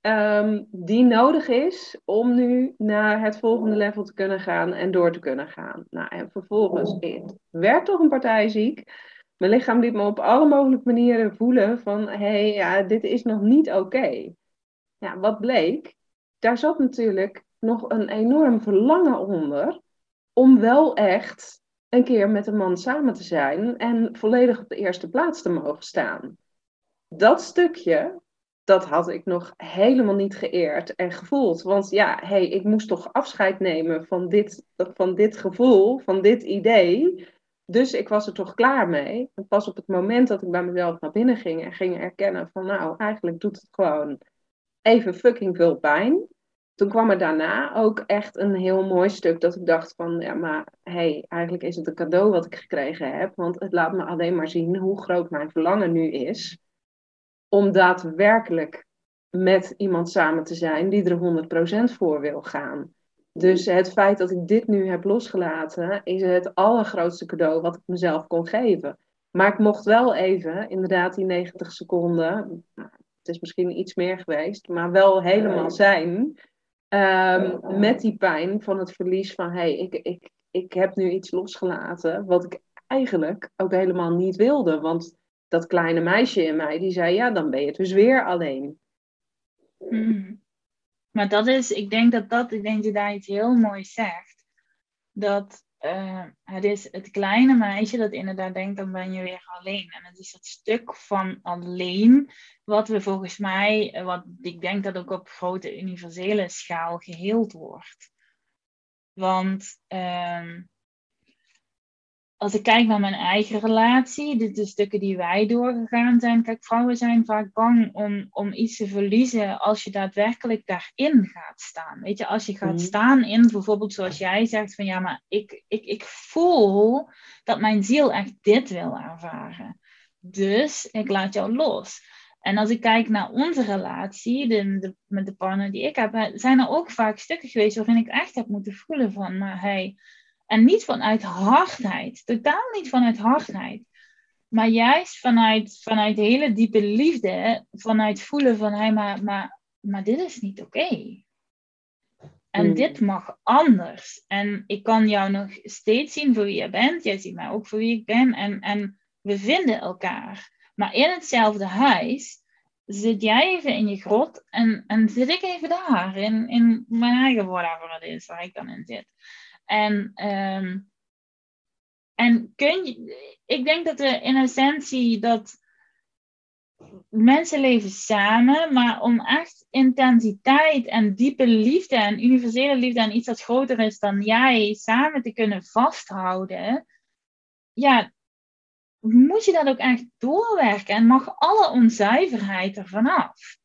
um, die nodig is om nu naar het volgende level te kunnen gaan en door te kunnen gaan. Nou, en vervolgens het werd toch een partij ziek. Mijn lichaam liet me op alle mogelijke manieren voelen van, hé, hey, ja, dit is nog niet oké. Ja, wat bleek? Daar zat natuurlijk nog een enorm verlangen onder om wel echt een keer met een man samen te zijn en volledig op de eerste plaats te mogen staan. Dat stukje, dat had ik nog helemaal niet geëerd en gevoeld. Want ja, hey, ik moest toch afscheid nemen van dit, van dit gevoel, van dit idee. Dus ik was er toch klaar mee. En pas op het moment dat ik bij mezelf naar binnen ging en ging erkennen van nou, eigenlijk doet het gewoon even fucking veel pijn. Toen kwam er daarna ook echt een heel mooi stuk dat ik dacht van ja, maar hey, eigenlijk is het een cadeau wat ik gekregen heb. Want het laat me alleen maar zien hoe groot mijn verlangen nu is om daadwerkelijk met iemand samen te zijn die er 100% voor wil gaan. Dus het feit dat ik dit nu heb losgelaten, is het allergrootste cadeau wat ik mezelf kon geven. Maar ik mocht wel even, inderdaad, die 90 seconden, nou, het is misschien iets meer geweest, maar wel helemaal zijn. Um, met die pijn van het verlies van, hé, hey, ik, ik, ik heb nu iets losgelaten wat ik eigenlijk ook helemaal niet wilde. Want dat kleine meisje in mij, die zei, ja, dan ben je dus weer alleen. Hmm. Maar dat is, ik denk dat dat, ik denk dat je daar iets heel moois zegt. Dat uh, het is het kleine meisje dat inderdaad denkt, dan ben je weer alleen. En het is het stuk van alleen, wat we volgens mij, wat ik denk dat ook op grote universele schaal geheeld wordt. Want uh, als ik kijk naar mijn eigen relatie, de, de, stukken die wij doorgegaan zijn. Kijk, vrouwen zijn vaak bang om, om iets te verliezen als je daadwerkelijk daarin gaat staan. Weet je, als je gaat mhm. staan in bijvoorbeeld zoals jij zegt van ja, maar ik, ik, ik voel dat mijn ziel echt dit wil ervaren. Dus ik laat jou los. En als ik kijk naar onze relatie, de, de, met de partner die ik heb, zijn er ook vaak stukken geweest waarin ik echt heb moeten voelen van, maar hij en niet vanuit hardheid, totaal niet vanuit hardheid. Maar juist vanuit, vanuit hele diepe liefde, vanuit voelen van, hé, maar, maar, maar dit is niet oké. En hmm. dit mag anders. En ik kan jou nog steeds zien voor wie je bent. Jij ziet mij ook voor wie ik ben. En, en we vinden elkaar. Maar in hetzelfde huis zit jij even in je grot en, en zit ik even daar. In, in mijn eigen whatever het is waar ik dan in zit. En, ehm, en kun je, ik denk dat er in essentie dat mensen leven samen, maar om echt intensiteit en diepe liefde en universele liefde en iets dat groter is dan jij samen te kunnen vasthouden, ja, moet je dat ook echt doorwerken en mag alle onzuiverheid ervan af.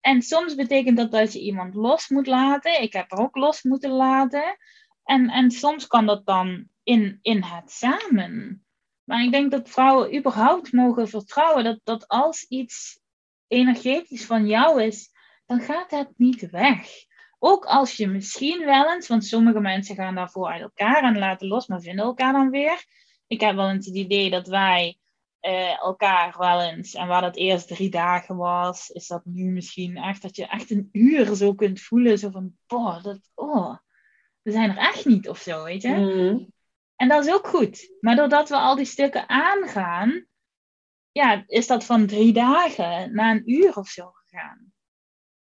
En soms betekent dat dat je iemand los moet laten. Ik heb er ook los moeten laten. En, en soms kan dat dan in, in het samen. Maar ik denk dat vrouwen überhaupt mogen vertrouwen dat, dat als iets energetisch van jou is, dan gaat het niet weg. Ook als je misschien wel eens, want sommige mensen gaan daarvoor uit elkaar en laten los, maar vinden elkaar dan weer. Ik heb wel eens het idee dat wij uh, elkaar wel eens, en waar dat eerst drie dagen was, is dat nu misschien echt dat je echt een uur zo kunt voelen. Zo van, boah, dat, oh, we zijn er echt niet of zo, weet je. Mhm. En dat is ook goed. Maar doordat we al die stukken aangaan, ja, is dat van drie dagen naar een uur of zo gegaan.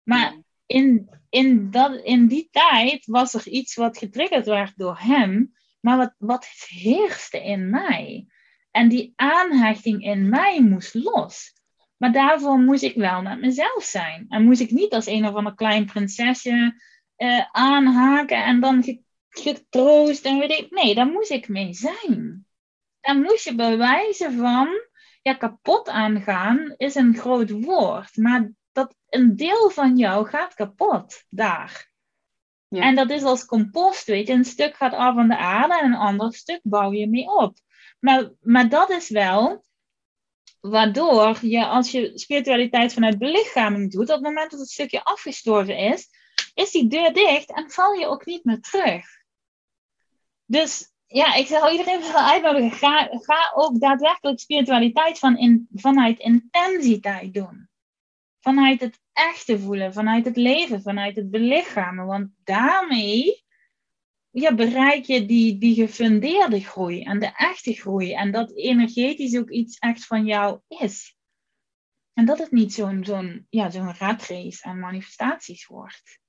Maar in, in, dat, in die tijd was er iets wat getriggerd werd door hem, maar wat, wat heerste in mij. En die aanhechting in mij moest los. Maar daarvoor moest ik wel met mezelf zijn. En moest ik niet als een of ander klein prinsesje uh, aanhaken en dan getroost en weet ik. Nee, daar moest ik mee zijn. Dan moest je bewijzen van, ja, kapot aangaan is een groot woord, maar dat een deel van jou gaat kapot daar. Ja. En dat is als compost, weet je. Een stuk gaat af van de aarde en een ander stuk bouw je mee op. Maar, maar dat is wel waardoor je, als je spiritualiteit vanuit belichaming doet, op het moment dat het stukje afgestorven is, is die deur dicht en val je ook niet meer terug. Dus ja, ik zou iedereen wel uitnodigen, ga, ga ook daadwerkelijk spiritualiteit van vanuit intensiteit doen. Vanuit het echte voelen, vanuit het leven, vanuit het belichamen. Want daarmee ja, bereik je die, die gefundeerde groei en de echte groei. En dat energetisch ook iets echt van jou is. En dat het niet zo'n zo'n ja, zo'n ratrace aan manifestaties wordt.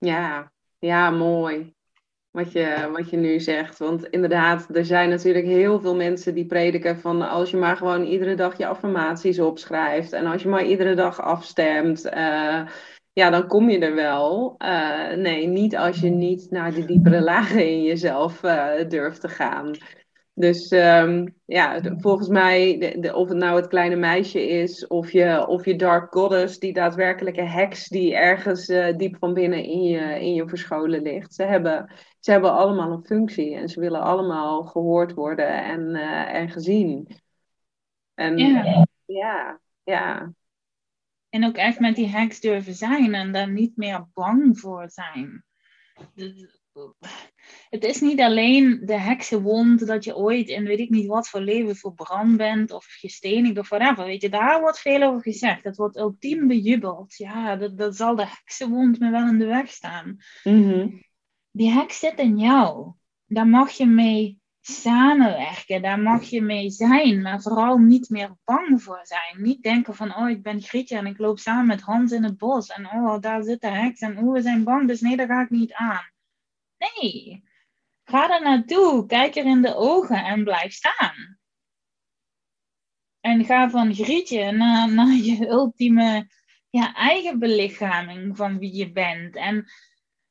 Ja, ja, mooi. Wat je, wat je nu zegt. Want inderdaad, er zijn natuurlijk heel veel mensen die prediken van als je maar gewoon iedere dag je affirmaties opschrijft en als je maar iedere dag afstemt, uh, ja, dan kom je er wel. Uh, nee, niet als je niet naar de diepere lagen in jezelf uh, durft te gaan. Dus um, ja, volgens mij, de, de, of het nou het kleine meisje is, of je, of je dark goddess, die daadwerkelijke heks die ergens uh, diep van binnen in je, in je verscholen ligt. Ze hebben, ze hebben allemaal een functie en ze willen allemaal gehoord worden en, uh, en gezien. En ja. ja, ja. En ook echt met die heks durven zijn en daar niet meer bang voor zijn het is niet alleen de heksenwond dat je ooit in weet ik niet wat voor leven verbrand bent of gestenigd of whatever. Weet je, daar wordt veel over gezegd. Dat wordt ultiem bejubeld. Ja, dat, dat zal de heksenwond me wel in de weg staan. Mhm. Die heks zit in jou. Daar mag je mee samenwerken. Daar mag je mee zijn. Maar vooral niet meer bang voor zijn. Niet denken van, oh, ik ben Grietje en ik loop samen met Hans in het bos. En oh, daar zit de heks. En oh, we zijn bang, dus nee, daar ga ik niet aan. Nee. Ga er naartoe, kijk er in de ogen en blijf staan. En ga van grietje naar, naar je ultieme ja, eigen belichaming van wie je bent. En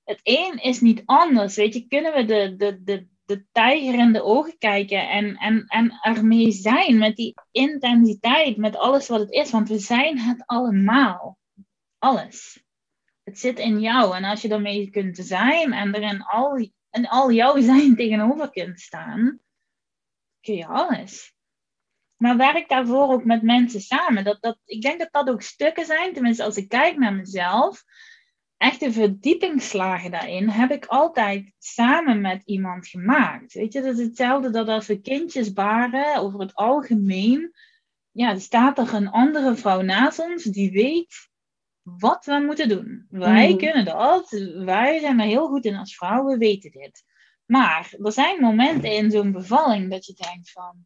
het een is niet anders. Weet je, kunnen we de, de, de, de tijger in de ogen kijken en, en, en ermee zijn met die intensiteit, met alles wat het is. Want we zijn het allemaal. Alles. Het zit in jou. En als je daarmee kunt zijn en er in al, in al jouw zijn tegenover kunt staan, kun je alles. Maar werk daarvoor ook met mensen samen. Dat, dat, ik denk dat dat ook stukken zijn, tenminste als ik kijk naar mezelf. Echte verdiepingsslagen daarin heb ik altijd samen met iemand gemaakt. Weet je, dat is hetzelfde dat als we kindjes baren, over het algemeen, ja, staat er een andere vrouw naast ons die weet wat we moeten doen. Wij mm. kunnen dat, wij zijn er heel goed in als vrouwen, we weten dit. Maar er zijn momenten in zo'n bevalling dat je denkt van,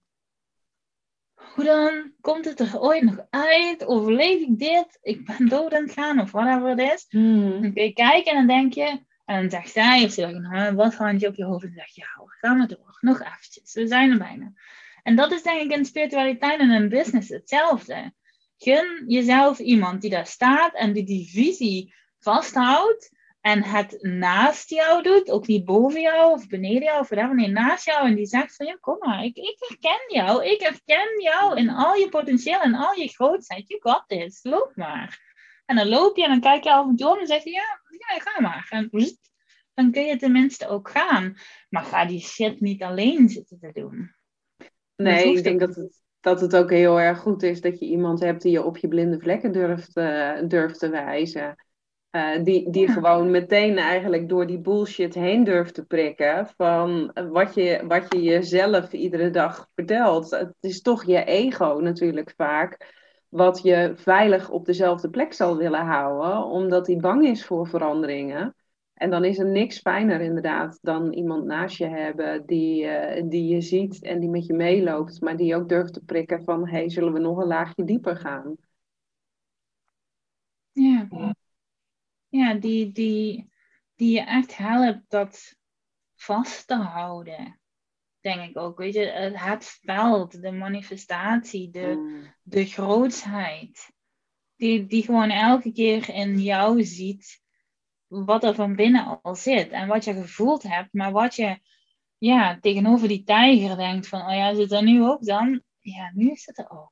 hoe dan? Komt het er ooit nog uit? Overleef ik dit? Ik ben dood aan het gaan of whatever het is. Hmm. Dan kun je kijken en dan denk je... En dan zegt zij, of ze zegt een wat handje op je hoofd. En dan zeg je, ja, gaan we door. Nog eventjes. We zijn er bijna. En dat is denk ik in spiritualiteit en in business hetzelfde. Gun jezelf iemand die daar staat en die die visie vasthoudt en het naast jou doet, ook niet boven jou of beneden jou of whatever, nee, naast jou en die zegt van ja, kom maar, ik, ik herken jou, ik herken jou in al je potentieel en al je grootheid, you got this, loop maar. En dan loop je en dan kijk je af en toe om en zeg je ja, ja, ga maar. En dan kun je tenminste ook gaan. Maar ga die shit niet alleen zitten te doen. Nee, ik denk dat het, dat het ook heel erg goed is dat je iemand hebt die je op je blinde vlekken durft, uh, durft te wijzen. Uh, die die gewoon meteen eigenlijk door die bullshit heen durft te prikken van wat je, wat je jezelf iedere dag vertelt. Het is toch je ego natuurlijk vaak wat je veilig op dezelfde plek zal willen houden, omdat hij bang is voor veranderingen. En dan is er niks fijner inderdaad dan iemand naast je hebben die, uh, die je ziet en die met je meeloopt, maar die ook durft te prikken van hey, zullen we nog een laagje dieper gaan? Ja ja, die, die, die je echt helpt dat vast te houden. Denk ik ook. Weet je, het veld, de manifestatie, de, mm. de grootsheid. Die, die gewoon elke keer in jou ziet wat er van binnen al zit. En wat je gevoeld hebt, maar wat je ja, tegenover die tijger denkt van, oh ja, zit er nu ook dan? Ja, nu is het er ook.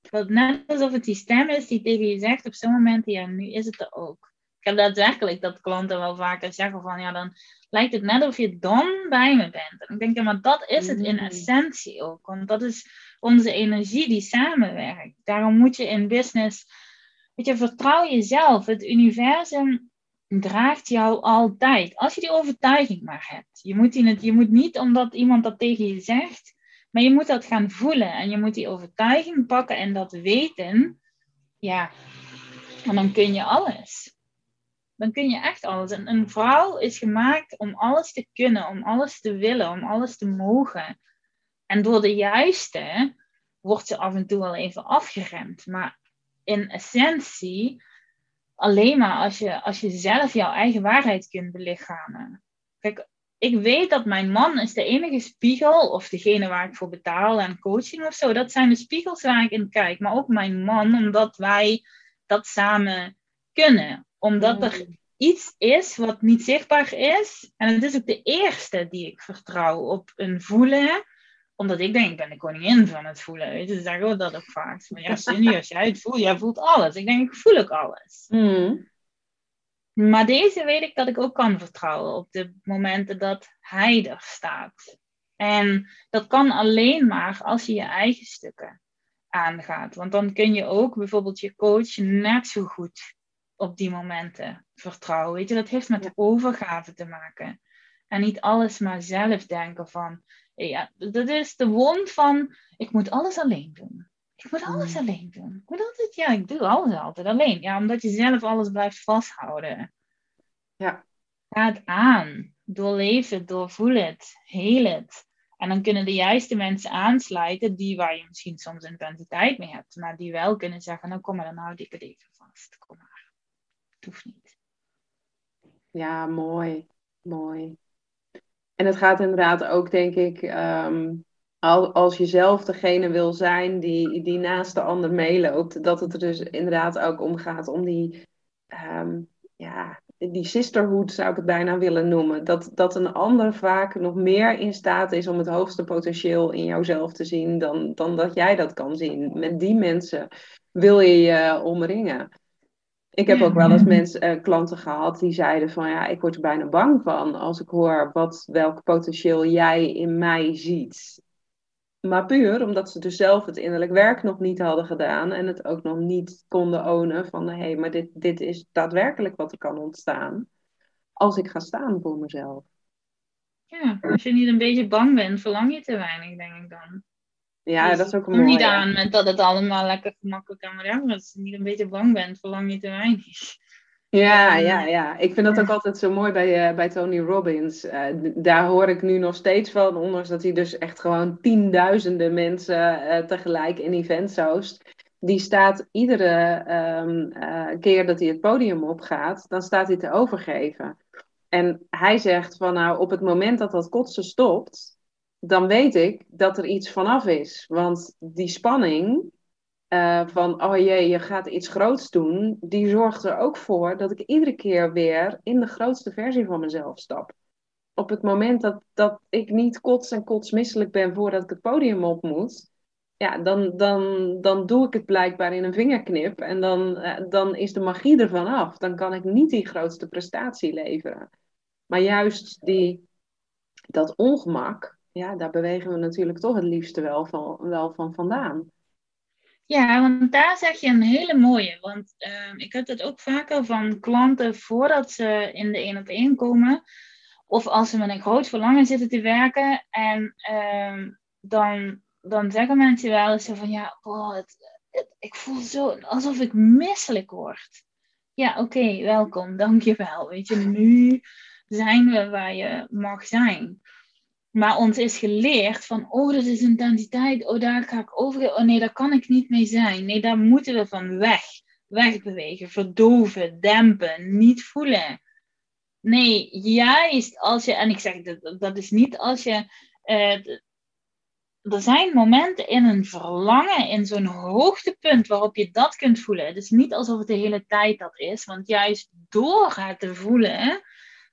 Dat net alsof het die stem is die tegen je zegt op zo'n moment, ja, nu is het er ook heb daadwerkelijk dat klanten wel vaker zeggen van ja, dan lijkt het net of je dan bij me bent. En ik denk, ja, maar dat is het in mm. essentie ook. Want dat is onze energie die samenwerkt. Daarom moet je in business, weet je, vertrouw jezelf. Het universum draagt jou altijd. Als je die overtuiging maar hebt. Je moet, die, je moet niet omdat iemand dat tegen je zegt, maar je moet dat gaan voelen. En je moet die overtuiging pakken en dat weten. Ja, en dan kun je alles dan kun je echt alles. En een vrouw is gemaakt om alles te kunnen, om alles te willen, om alles te mogen. En door de juiste wordt ze af en toe wel even afgeremd. Maar in essentie, alleen maar als je, als je zelf jouw eigen waarheid kunt belichamen. Kijk, ik weet dat mijn man is de enige spiegel, of degene waar ik voor betaal en coaching of zo. Dat zijn de spiegels waar ik in kijk. Maar ook mijn man, omdat wij dat samen kunnen omdat er iets is wat niet zichtbaar is. En het is ook de eerste die ik vertrouw op een voelen. Omdat ik denk, ik ben de koningin van het voelen. Weet je, ze zeggen we dat ook vaak. Maar ja, Cindy, als jij het voelt, jij voelt alles. Ik denk, ik voel ook alles. Hmm. Maar deze weet ik dat ik ook kan vertrouwen op de momenten dat hij er staat. En dat kan alleen maar als je je eigen stukken aangaat. Want dan kun je ook bijvoorbeeld je coach net zo goed op die momenten vertrouwen. Weet je, dat heeft met overgave te maken. En niet alles maar zelf denken van, ja, dat is de wond van, ik moet alles alleen doen. Ik moet alles mm. alleen doen. Ik moet altijd, ja, ik doe alles altijd alleen. Ja, omdat je zelf alles blijft vasthouden. Ja. Ga het aan. Doorleef het, doorvoel het, heel het. En dan kunnen de juiste mensen aansluiten, die waar je misschien soms intensiteit mee hebt, maar die wel kunnen zeggen, nou kom maar, dan houd ik het even vast. Kom maar hoeft niet. Ja, mooi. Mooi. En het gaat inderdaad ook, denk ik, um, als je zelf degene wil zijn die, die naast de ander meeloopt, dat het er dus inderdaad ook om gaat om die, ehm, ja, die sisterhood zou ik het bijna willen noemen. Dat, dat een ander vaak nog meer in staat is om het hoogste potentieel in jouzelf te zien dan, dan dat jij dat kan zien. Met die mensen wil je je omringen. Ik heb ook wel eens mensen, uh, klanten gehad die zeiden van ja, ik word er bijna bang van als ik hoor wat, welk potentieel jij in mij ziet. Maar puur omdat ze dus zelf het innerlijk werk nog niet hadden gedaan en het ook nog niet konden ownen van hé, hey, maar dit, dit is daadwerkelijk wat er kan ontstaan als ik ga staan voor mezelf. Ja, als je niet een beetje bang bent, verlang je te weinig, denk ik dan. Ja, dus dat is ook een mooie. Niet aan met dat het allemaal lekker gemakkelijk maar als je niet een beetje bang bent, verlang je te weinig. Ja, ja, ja. Ik vind dat ook altijd zo mooi bij, uh, bij Tony Robbins. Uh, daar hoor ik nu nog steeds van, ondanks dat hij dus echt gewoon tienduizenden mensen uh, tegelijk in events host. Die staat iedere um, keer dat hij het podium opgaat, dan staat hij te overgeven. En hij zegt van nou, op het moment dat dat kotsen stopt, dan weet ik dat er iets vanaf is. Want die spanning uh, van, oh jee, je gaat iets groots doen, die zorgt er ook voor dat ik iedere keer weer in de grootste versie van mezelf stap. Op het moment dat, dat ik niet kots en kotsmisselijk ben voordat ik het podium op moet, ja, dan, dan, dan doe ik het blijkbaar in een vingerknip en dan, uh, dan is de magie ervan af. Dan kan ik niet die grootste prestatie leveren. Maar juist die, dat ongemak, ja, daar bewegen we natuurlijk toch het liefste wel van, wel van vandaan. Ja, want daar zeg je een hele mooie. Want uh, ik heb het ook vaker van klanten voordat ze in de één op één komen. Of als ze met een groot verlangen zitten te werken. En uh, dan, dan zeggen mensen wel eens van ja, oh, het, ik voel zo alsof ik misselijk word. Ja, oké, welkom, dankjewel. Weet je, nu zijn we waar je mag zijn. Maar ons is geleerd van, oh, dat is intensiteit, oh, daar ga ik over, oh nee, daar kan ik niet mee zijn. Nee, daar moeten we van weg. Wegbewegen, verdoven, dempen, niet voelen. Nee, juist als je, en ik zeg dat, dat is niet als je, uh, er zijn momenten in een verlangen, in zo'n hoogtepunt waarop je dat kunt voelen. Het is niet alsof het de hele tijd dat is, want juist door het te voelen,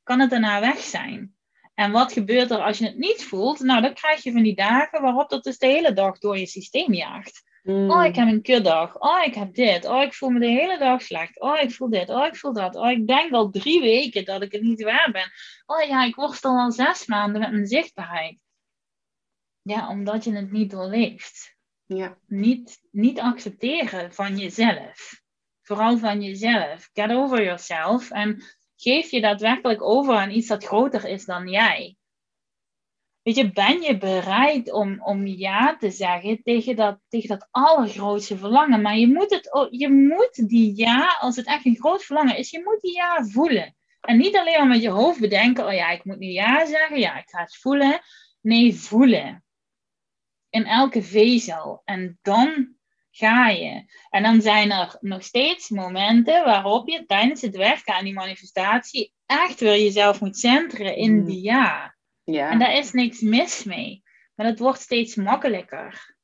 kan het daarna weg zijn. En wat gebeurt er als je het niet voelt? Nou, dan krijg je van die dagen waarop dat dus de hele dag door je systeem jaagt. Mm. Oh, ik heb een kutdag. Oh, ik heb dit. Oh, ik voel me de hele dag slecht. Oh, ik voel dit. Oh, ik voel dat. Oh, ik denk al drie weken dat ik het niet waar ben. Oh ja, ik worstel al zes maanden met mijn zichtbaarheid. Ja, omdat je het niet doorleeft. Ja. Niet, niet accepteren van jezelf. Vooral van jezelf. Get over yourself. En geef je daadwerkelijk over aan iets dat groter is dan jij? Weet je, ben je bereid om, om ja te zeggen tegen dat, tegen dat allergrootste verlangen? Maar je moet, het, je moet die ja, als het echt een groot verlangen is, je moet die ja voelen. En niet alleen maar met je hoofd bedenken, oh ja, ik moet nu ja zeggen, ja, ik ga het voelen. Nee, voelen. In elke vezel. En dan ga je. En dan zijn er nog steeds momenten waarop je tijdens het werken aan die manifestatie echt weer jezelf moet centeren in mm. die ja. ja. En daar is niks mis mee. Maar het wordt steeds makkelijker.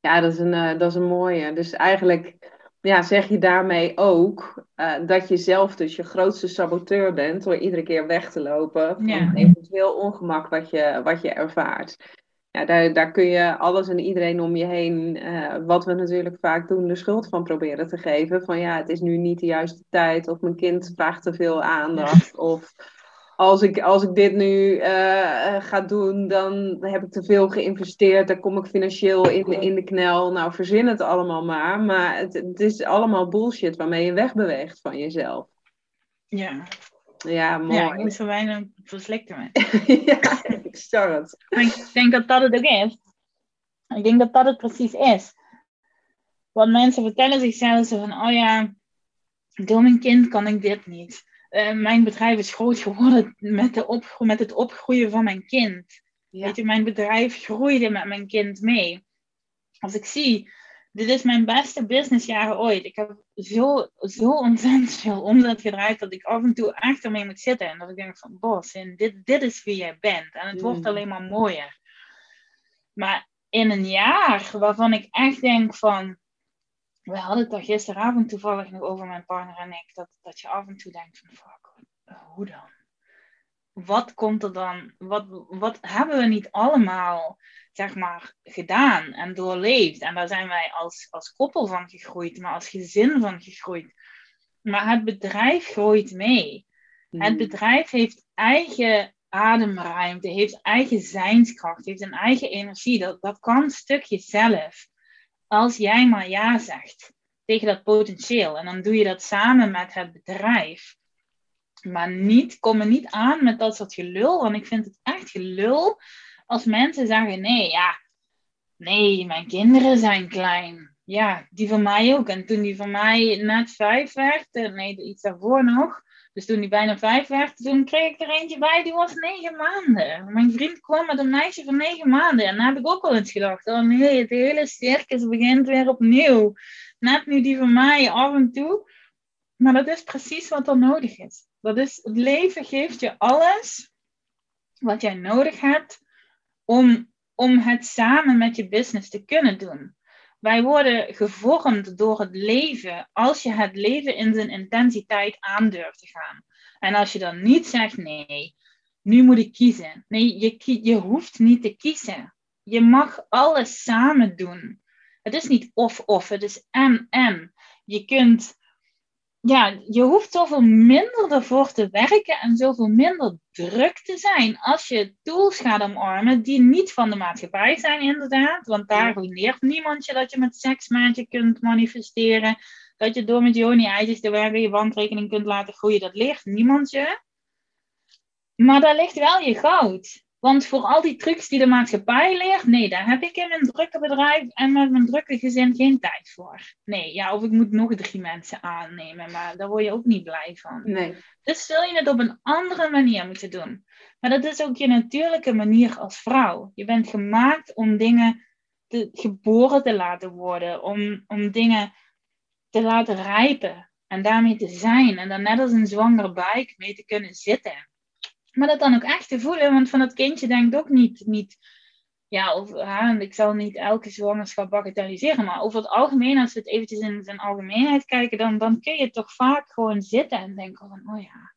Ja, dat is een, uh, dat is een mooie. Dus eigenlijk ja, zeg je daarmee ook uh, dat je zelf dus je grootste saboteur bent door iedere keer weg te lopen van ja. eventueel ongemak wat je, wat je ervaart ja, daar, daar kun je alles en iedereen om je heen, uh, wat we natuurlijk vaak doen, de schuld van proberen te geven. Van ja, het is nu niet de juiste tijd, of mijn kind vraagt te veel aandacht, of als ik, als ik dit nu uh, ga doen, dan heb ik te veel geïnvesteerd, dan kom ik financieel in de, in de knel. Nou, verzin het allemaal maar, maar het, het is allemaal bullshit waarmee je wegbeweegt van jezelf. Ja, ja, mooi. Ja, ik moet zo weinig verslikten me. ja, ik star het. Maar ik denk dat dat het ook is. Ik denk dat dat het precies is. Want mensen vertellen zichzelf zo van, oh ja, door mijn kind kan ik dit niet. Uh, mijn bedrijf is groot geworden met, de op, met het opgroeien van mijn kind. Ja. Weet je, mijn bedrijf groeide met mijn kind mee. Als ik zie dit is mijn beste businessjaren ooit. Ik heb zo, zo ontzettend veel omzet gedraaid dat ik af en toe echt ermee moet zitten. En dat ik denk van, Bos, dit, dit is wie jij bent. En het wordt mm. alleen maar mooier. Maar in een jaar waarvan ik echt denk van, we hadden het daar gisteravond toevallig nog over mijn partner en ik. Dat, dat je af en toe denkt van fuck, hoe dan? Wat komt er dan? Wat, wat hebben we niet allemaal, zeg maar, gedaan en doorleefd? En daar zijn wij als, als koppel van gegroeid, maar als gezin van gegroeid. Maar het bedrijf groeit mee. Het hmm. bedrijf heeft eigen ademruimte, heeft eigen zijnskracht, heeft een eigen energie. Dat, dat kan stukje zelf. Als jij maar ja zegt tegen dat potentieel. En dan doe je dat samen met het bedrijf. Maar niet, kom er niet aan met dat soort gelul. Want ik vind het echt gelul als mensen zeggen: nee, ja, nee, mijn kinderen zijn klein. Ja, die van mij ook. En toen die van mij net vijf werd, nee, iets daarvoor nog. Dus toen die bijna vijf werd, toen kreeg ik er eentje bij, die was negen maanden. Mijn vriend kwam met een meisje van negen maanden. En dan heb ik ook wel eens gedacht, oh nee, het hele circus begint weer opnieuw. Net nu die van mij af en toe. Maar dat is precies wat er nodig is. Dat is, het leven geeft je alles wat jij nodig hebt om, om het samen met je business te kunnen doen. Wij worden gevormd door het leven als je het leven in zijn intensiteit aandurft te gaan. En als je dan niet zegt nee, nu moet ik kiezen. Nee, je, je hoeft niet te kiezen. Je mag alles samen doen. Het is niet of-of, het is en-en. Je kunt ja, je hoeft zoveel minder ervoor te werken en zoveel minder druk te zijn als je tools gaat omarmen die niet van de maatschappij zijn, inderdaad. Want daar leert niemand je dat je met seksmaatje kunt manifesteren. Dat je door met Joni-eitjes te werken je bankrekening kunt laten groeien. Dat leert niemand je. Maar daar ligt wel je goud. Want voor al die trucs die de maatschappij leert, nee, daar heb ik in mijn drukke bedrijf en met mijn drukke gezin geen tijd voor. Nee, ja, of ik moet nog drie mensen aannemen, maar daar word je ook niet blij van. Nee. Dus zul je het op een andere manier moeten doen. Maar dat is ook je natuurlijke manier als vrouw. Je bent gemaakt om dingen te, geboren te laten worden, om, om dingen te laten rijpen en daarmee te zijn. En dan net als een zwangere buik mee te kunnen zitten. Maar dat dan ook echt te voelen, want van dat kindje denkt ook niet, niet ja, of, ha, ik zal niet elke zwangerschap bagatelliseren, maar over het algemeen, als we het eventjes in zijn algemeenheid kijken, dan, dan kun je toch vaak gewoon zitten en denken van, oh ja,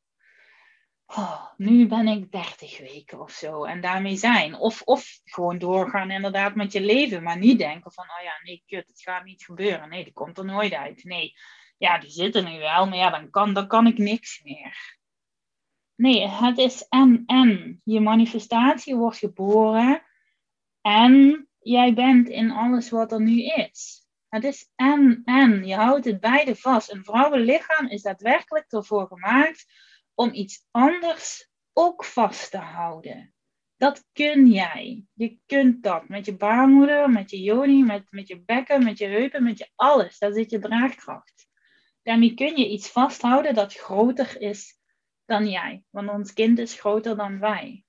oh, nu ben ik 30 weken of zo en daarmee zijn. Of, of gewoon doorgaan inderdaad met je leven, maar niet denken van, oh ja, nee, kut, het gaat niet gebeuren. Nee, die komt er nooit uit. Nee, ja, die zitten nu wel, maar ja, dan kan, dan kan ik niks meer. Nee, het is en en. Je manifestatie wordt geboren en jij bent in alles wat er nu is. Het is en en. Je houdt het beide vast. Een vrouwenlichaam is daadwerkelijk ervoor gemaakt om iets anders ook vast te houden. Dat kun jij. Je kunt dat met je baarmoeder, met je joni, met, met je bekken, met je heupen, met je alles. Daar zit je draagkracht. Daarmee kun je iets vasthouden dat groter is dan jij. Want ons kind is groter dan wij.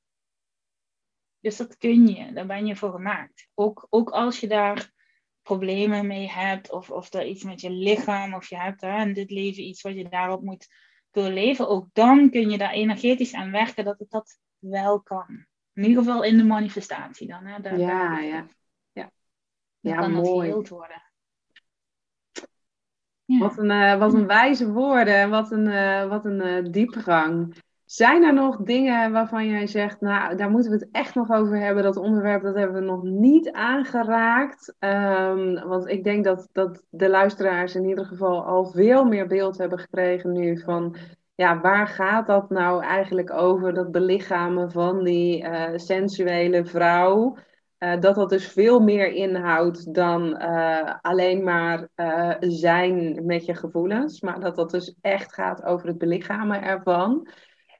Dus dat kun je, daar ben je voor gemaakt. Ook, ook als je daar problemen mee hebt, of, of er iets met je lichaam, of je hebt hè, in dit leven iets wat je daarop moet doorleven, ook dan kun je daar energetisch aan werken dat het dat wel kan. In ieder geval in de manifestatie dan. Hè. Daar, ja, ja, ja. ja. kan mooi. dat Wat, een, uh, wat een wijze woorden en wat een, uh, wat een uh, diepgang. Zijn er nog dingen waarvan jij zegt, nou, daar moeten we het echt nog over hebben. Dat onderwerp, dat hebben we nog niet aangeraakt. Um, want ik denk dat, dat de luisteraars in ieder geval al veel meer beeld hebben gekregen nu van... Ja, waar gaat dat nou eigenlijk over, dat belichamen van die sensuele vrouw? Uh, dat dat dus veel meer inhoudt dan uh, alleen maar uh, zijn met je gevoelens. Maar dat dat dus echt gaat over het belichamen ervan.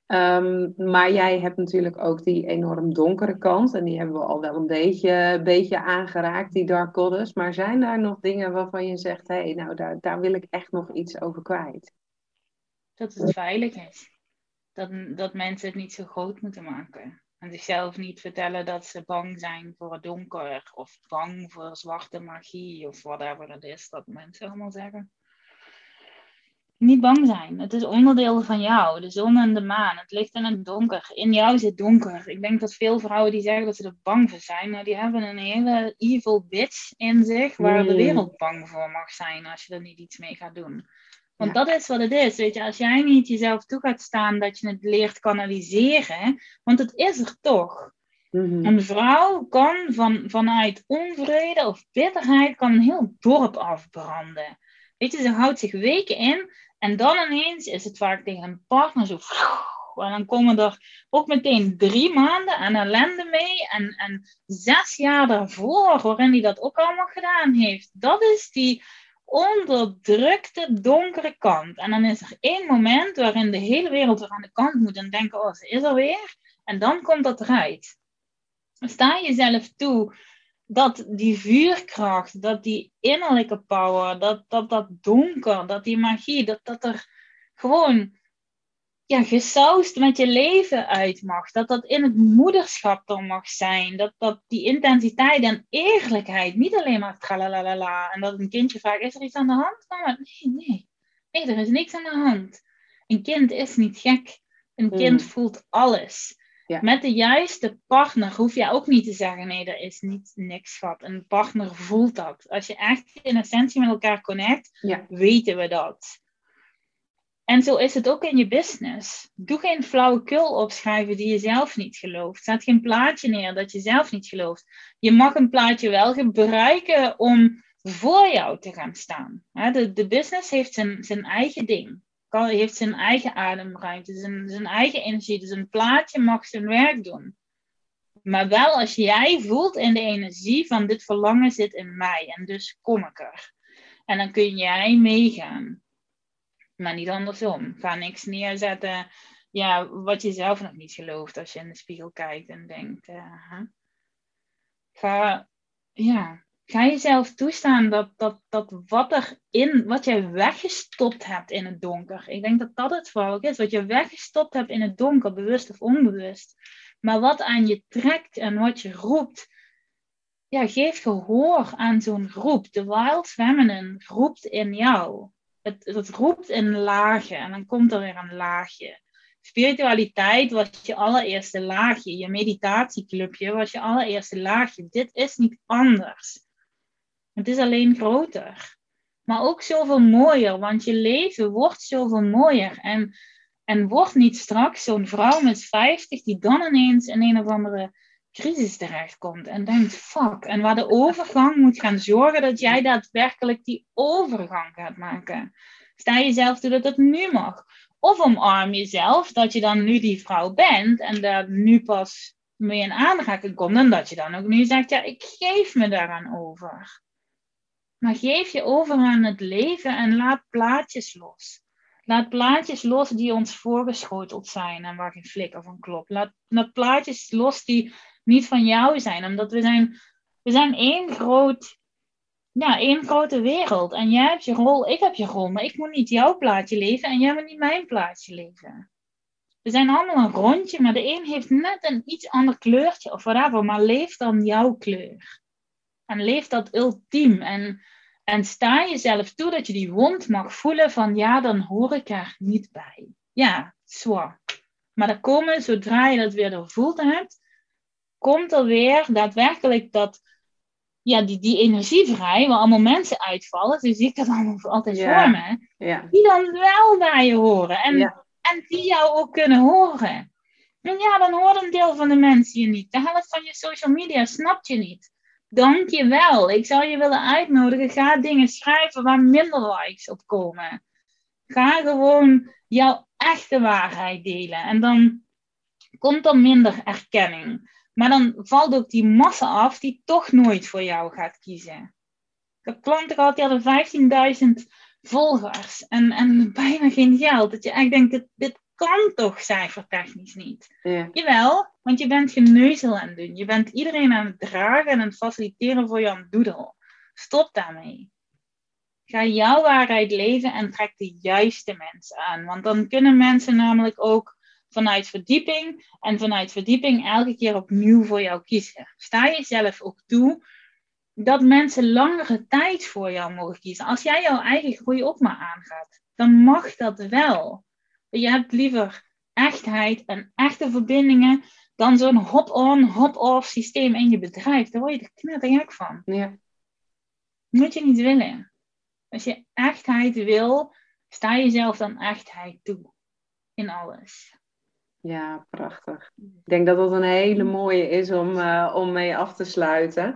Um, maar jij hebt natuurlijk ook die enorm donkere kant. En die hebben we al wel een beetje, beetje aangeraakt, die dark goddess. Maar zijn daar nog dingen waarvan je zegt... hé, hey, nou daar, daar wil ik echt nog iets over kwijt? Dat het veilig is. Dat, dat mensen het niet zo groot moeten maken. En zichzelf niet vertellen dat ze bang zijn voor het donker. Of bang voor zwarte magie. Of whatever het is dat mensen allemaal zeggen. Niet bang zijn. Het is onderdeel van jou. De zon en de maan. Het licht en het donker. In jou zit donker. Ik denk dat veel vrouwen die zeggen dat ze er bang voor zijn, nou, die hebben een hele evil bitch in zich, waar de wereld bang voor mag zijn als je er niet iets mee gaat doen. Want dat is wat het is. Weet je, als jij niet jezelf toe gaat staan dat je het leert kanaliseren, want het is er toch. Mhm. Een vrouw kan van, vanuit onvrede of bitterheid kan een heel dorp afbranden. Weet je, ze houdt zich weken in en dan ineens is het vaak tegen een partner zo. En dan komen er ook meteen drie maanden aan ellende mee. En, en zes jaar daarvoor, waarin hij dat ook allemaal gedaan heeft. Dat is die onderdrukte donkere kant. En dan is er één moment waarin de hele wereld weer aan de kant moet en denken: oh, ze is er weer. En dan komt dat eruit. Sta jezelf toe dat die vuurkracht, dat die innerlijke power, dat dat, dat donker, dat die magie, dat dat er gewoon ja, gesausd met je leven uit mag. Dat dat in het moederschap er mag zijn. Dat, dat die intensiteit en eerlijkheid, niet alleen maar tralalala. En dat een kindje vraagt, is er iets aan de hand? nee, nee. Nee, er is niks aan de hand. Een kind is niet gek. Een kind hmm. voelt alles. Met de juiste partner hoef je ook niet te zeggen: nee, er is niet niks wat. Een partner voelt dat. Als je echt in essentie met elkaar connect, weten we dat. En zo is het ook in je business. Doe geen flauwekul opschrijven die je zelf niet gelooft. Zet geen plaatje neer dat je zelf niet gelooft. Je mag een plaatje wel gebruiken om voor jou te gaan staan. De, de business heeft zijn, zijn eigen ding heeft zijn eigen ademruimte, zijn, zijn eigen energie. Dus een plaatje mag zijn werk doen. Maar wel als jij voelt in de energie van dit verlangen zit in mij en dus kom ik er. En dan kun jij meegaan. Maar niet andersom. Ga niks neerzetten ja, wat je zelf nog niet gelooft als je in de spiegel kijkt en denkt. Uh, ga, ja, ga jezelf toestaan dat, dat, dat wat, er in, wat jij weggestopt hebt in het donker. Ik denk dat dat het vooral is. Wat je weggestopt hebt in het donker, bewust of onbewust. Maar wat aan je trekt en wat je roept. Ja, geef gehoor aan zo'n roep. De Wild Feminine roept in jou. Het, het roept in lagen en dan komt er weer een laagje. Spiritualiteit was je allereerste laagje. Je meditatieclubje was je allereerste laagje. Dit is niet anders. Het is alleen groter. Maar ook zoveel mooier, want je leven wordt zoveel mooier. En, en wordt niet straks zo'n vrouw met 50 die dan ineens in een of andere crisis terechtkomt en denkt: fuck. En waar de overgang moet gaan zorgen dat jij daadwerkelijk die overgang gaat maken. Sta jezelf toe dat het nu mag. Of omarm jezelf dat je dan nu die vrouw bent en daar nu pas mee in aanraking komt. En dat je dan ook nu zegt: ja, ik geef me daaraan over. Maar geef je over aan het leven en laat plaatjes los. Laat plaatjes los die ons voorgeschoteld zijn en waar geen flikker van klopt. Laat, laat plaatjes los die niet van jou zijn. Omdat we zijn, we zijn één groot ja, één grote wereld. En jij hebt je rol, ik heb je rol. Maar ik moet niet jouw plaatje leven en jij moet niet mijn plaatje leven. We zijn allemaal een rondje, maar de een heeft net een iets ander kleurtje of whatever. Maar leeft dan jouw kleur. En leef dat ultiem. En, en sta jezelf toe dat je die wond mag voelen van ja, dan hoor ik er niet bij. Ja, zwaar. Maar er komen, zodra je dat weer doorvoeld hebt, komt er weer daadwerkelijk dat, ja, die, die energie vrij, waar allemaal mensen uitvallen, dus zie ik dat allemaal altijd voor me, die dan wel bij je horen en, en die jou ook kunnen horen. En ja, dan hoort een deel van de mensen je niet. De helft van je social media snapt je niet. Dank je wel. Ik zou je willen uitnodigen. Ga dingen schrijven waar minder likes op komen. Ga gewoon jouw echte waarheid delen. En dan komt er minder erkenning. Maar dan valt ook die massa af die toch nooit voor jou gaat kiezen. Ik heb klanten gehad die hadden 15.000 volgers en, en bijna geen geld. Dat je echt denkt, dit, dit kan toch cijfertechnisch niet? Ja. Jawel, want je bent geneuzel aan het doen. Je bent iedereen aan het dragen en aan het faciliteren voor Jan Doedel. Stop daarmee. Ga jouw waarheid leven en trek de juiste mensen aan. Want dan kunnen mensen namelijk ook vanuit verdieping en vanuit verdieping elke keer opnieuw voor jou kiezen. Sta jezelf ook toe dat mensen langere tijd voor jou mogen kiezen. Als jij jouw eigen groei ook maar aangaat, dan mag dat wel. Je hebt liever echtheid en echte verbindingen dan zo'n hop-on, hop-off systeem in je bedrijf. Daar word je er knettergek van. Ja. Moet je niet willen. Als je echtheid wil, sta jezelf dan echtheid toe. In alles. Ja, prachtig. Ik denk dat dat een hele mooie is om, uh, om mee af te sluiten.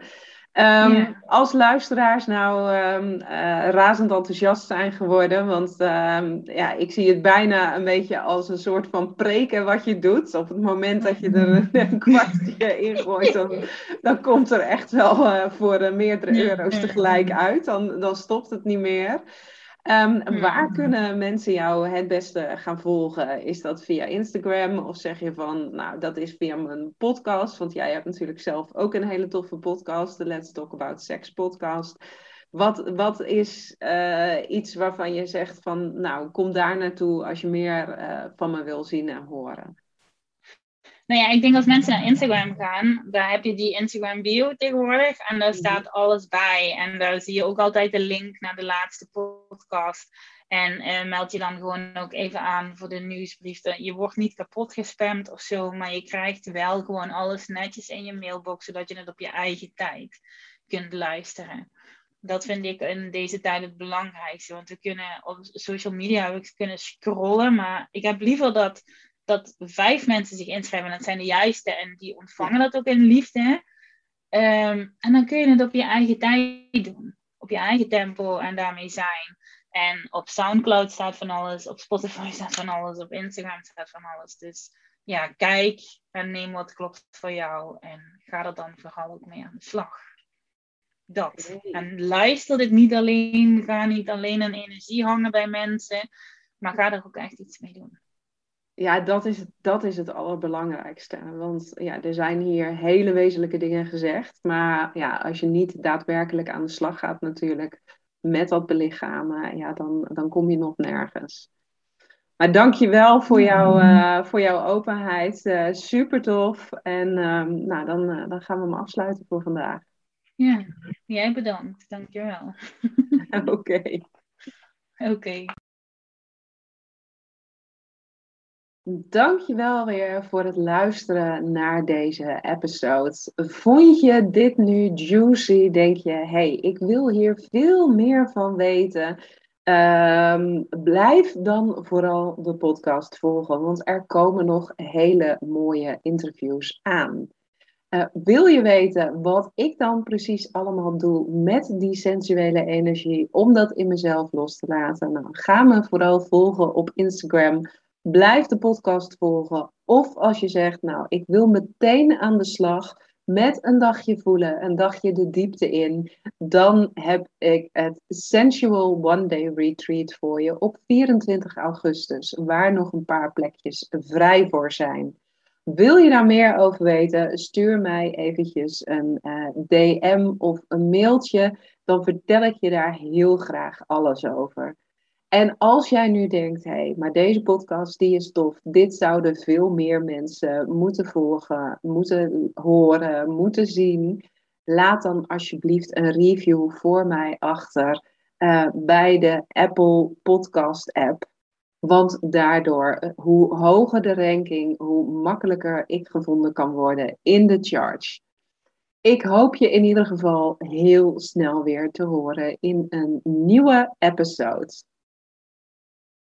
Um, Als luisteraars nou um, uh, razend enthousiast zijn geworden, want um, ja, ik zie het bijna een beetje als een soort van preken wat je doet. Op het moment dat je er een kwartje in gooit, dan, dan komt er echt wel uh, voor meerdere euro's tegelijk uit. Dan, dan stopt het niet meer. Um, waar kunnen mensen jou het beste gaan volgen? Is dat via Instagram of zeg je van, nou, dat is via mijn podcast? Want jij hebt natuurlijk zelf ook een hele toffe podcast, de Let's Talk About Sex podcast. Wat, wat is uh, iets waarvan je zegt van, nou, kom daar naartoe als je meer uh, van me wil zien en horen? Nou ja, ik denk als mensen naar Instagram gaan, daar heb je die Instagram bio tegenwoordig. En daar mhm. staat alles bij. En daar zie je ook altijd de link naar de laatste podcast. En uh, meld je dan gewoon ook even aan voor de nieuwsbrieven. Je wordt niet kapot gespamd of zo, maar je krijgt wel gewoon alles netjes in je mailbox, zodat je het op je eigen tijd kunt luisteren. Dat vind ik in deze tijd het belangrijkste. Want we kunnen op social media we kunnen scrollen, maar ik heb liever dat dat vijf mensen zich inschrijven. En dat zijn de juiste en die ontvangen dat ook in liefde. Ehm, en dan kun je het op je eigen tijd doen. Op je eigen tempo en daarmee zijn. En op Soundcloud staat van alles. Op Spotify staat van alles. Op Instagram staat van alles. Dus ja, kijk en neem wat klopt voor jou. En ga er dan vooral ook mee aan de slag. Dat. En luister dit niet alleen. Ga niet alleen een energie hangen bij mensen. Maar ga er ook echt iets mee doen. Ja, dat is, dat is het allerbelangrijkste. Want ja, er zijn hier hele wezenlijke dingen gezegd. Maar ja, als je niet daadwerkelijk aan de slag gaat natuurlijk met dat belichamen, ja, dan, dan kom je nog nergens. Maar dank je wel voor, jou, uh, voor jouw openheid. Uh, super tof. En um, nou, dan, uh, dan gaan we hem afsluiten voor vandaag. Ja, jij bedankt. Dank je wel. Oké. Oké. Okay. Dankjewel weer voor het luisteren naar deze episode. Vond je dit nu juicy? Denk je, hey, ik wil hier veel meer van weten? Um, blijf dan vooral de podcast volgen, want er komen nog hele mooie interviews aan. Uh, wil je weten wat ik dan precies allemaal doe met die sensuele energie om dat in mezelf los te laten? Nou, ga me vooral volgen op Instagram Blijf de podcast volgen. Of als je zegt, nou, ik wil meteen aan de slag met een dagje voelen, een dagje de diepte in, dan heb ik het Sensual One Day Retreat voor je op 24 augustus, waar nog een paar plekjes vrij voor zijn. Wil je daar meer over weten, stuur mij eventjes een eh, DM of een mailtje, dan vertel ik je daar heel graag alles over. En als jij nu denkt, hé, hey, maar deze podcast die is tof, dit zouden veel meer mensen moeten volgen, moeten horen, moeten zien, laat dan alsjeblieft een review voor mij achter uh, bij de Apple Podcast app. Want daardoor, eh, hoe hoger de ranking, hoe makkelijker ik gevonden kan worden in de charge. Ik hoop je in ieder geval heel snel weer te horen in een nieuwe episode.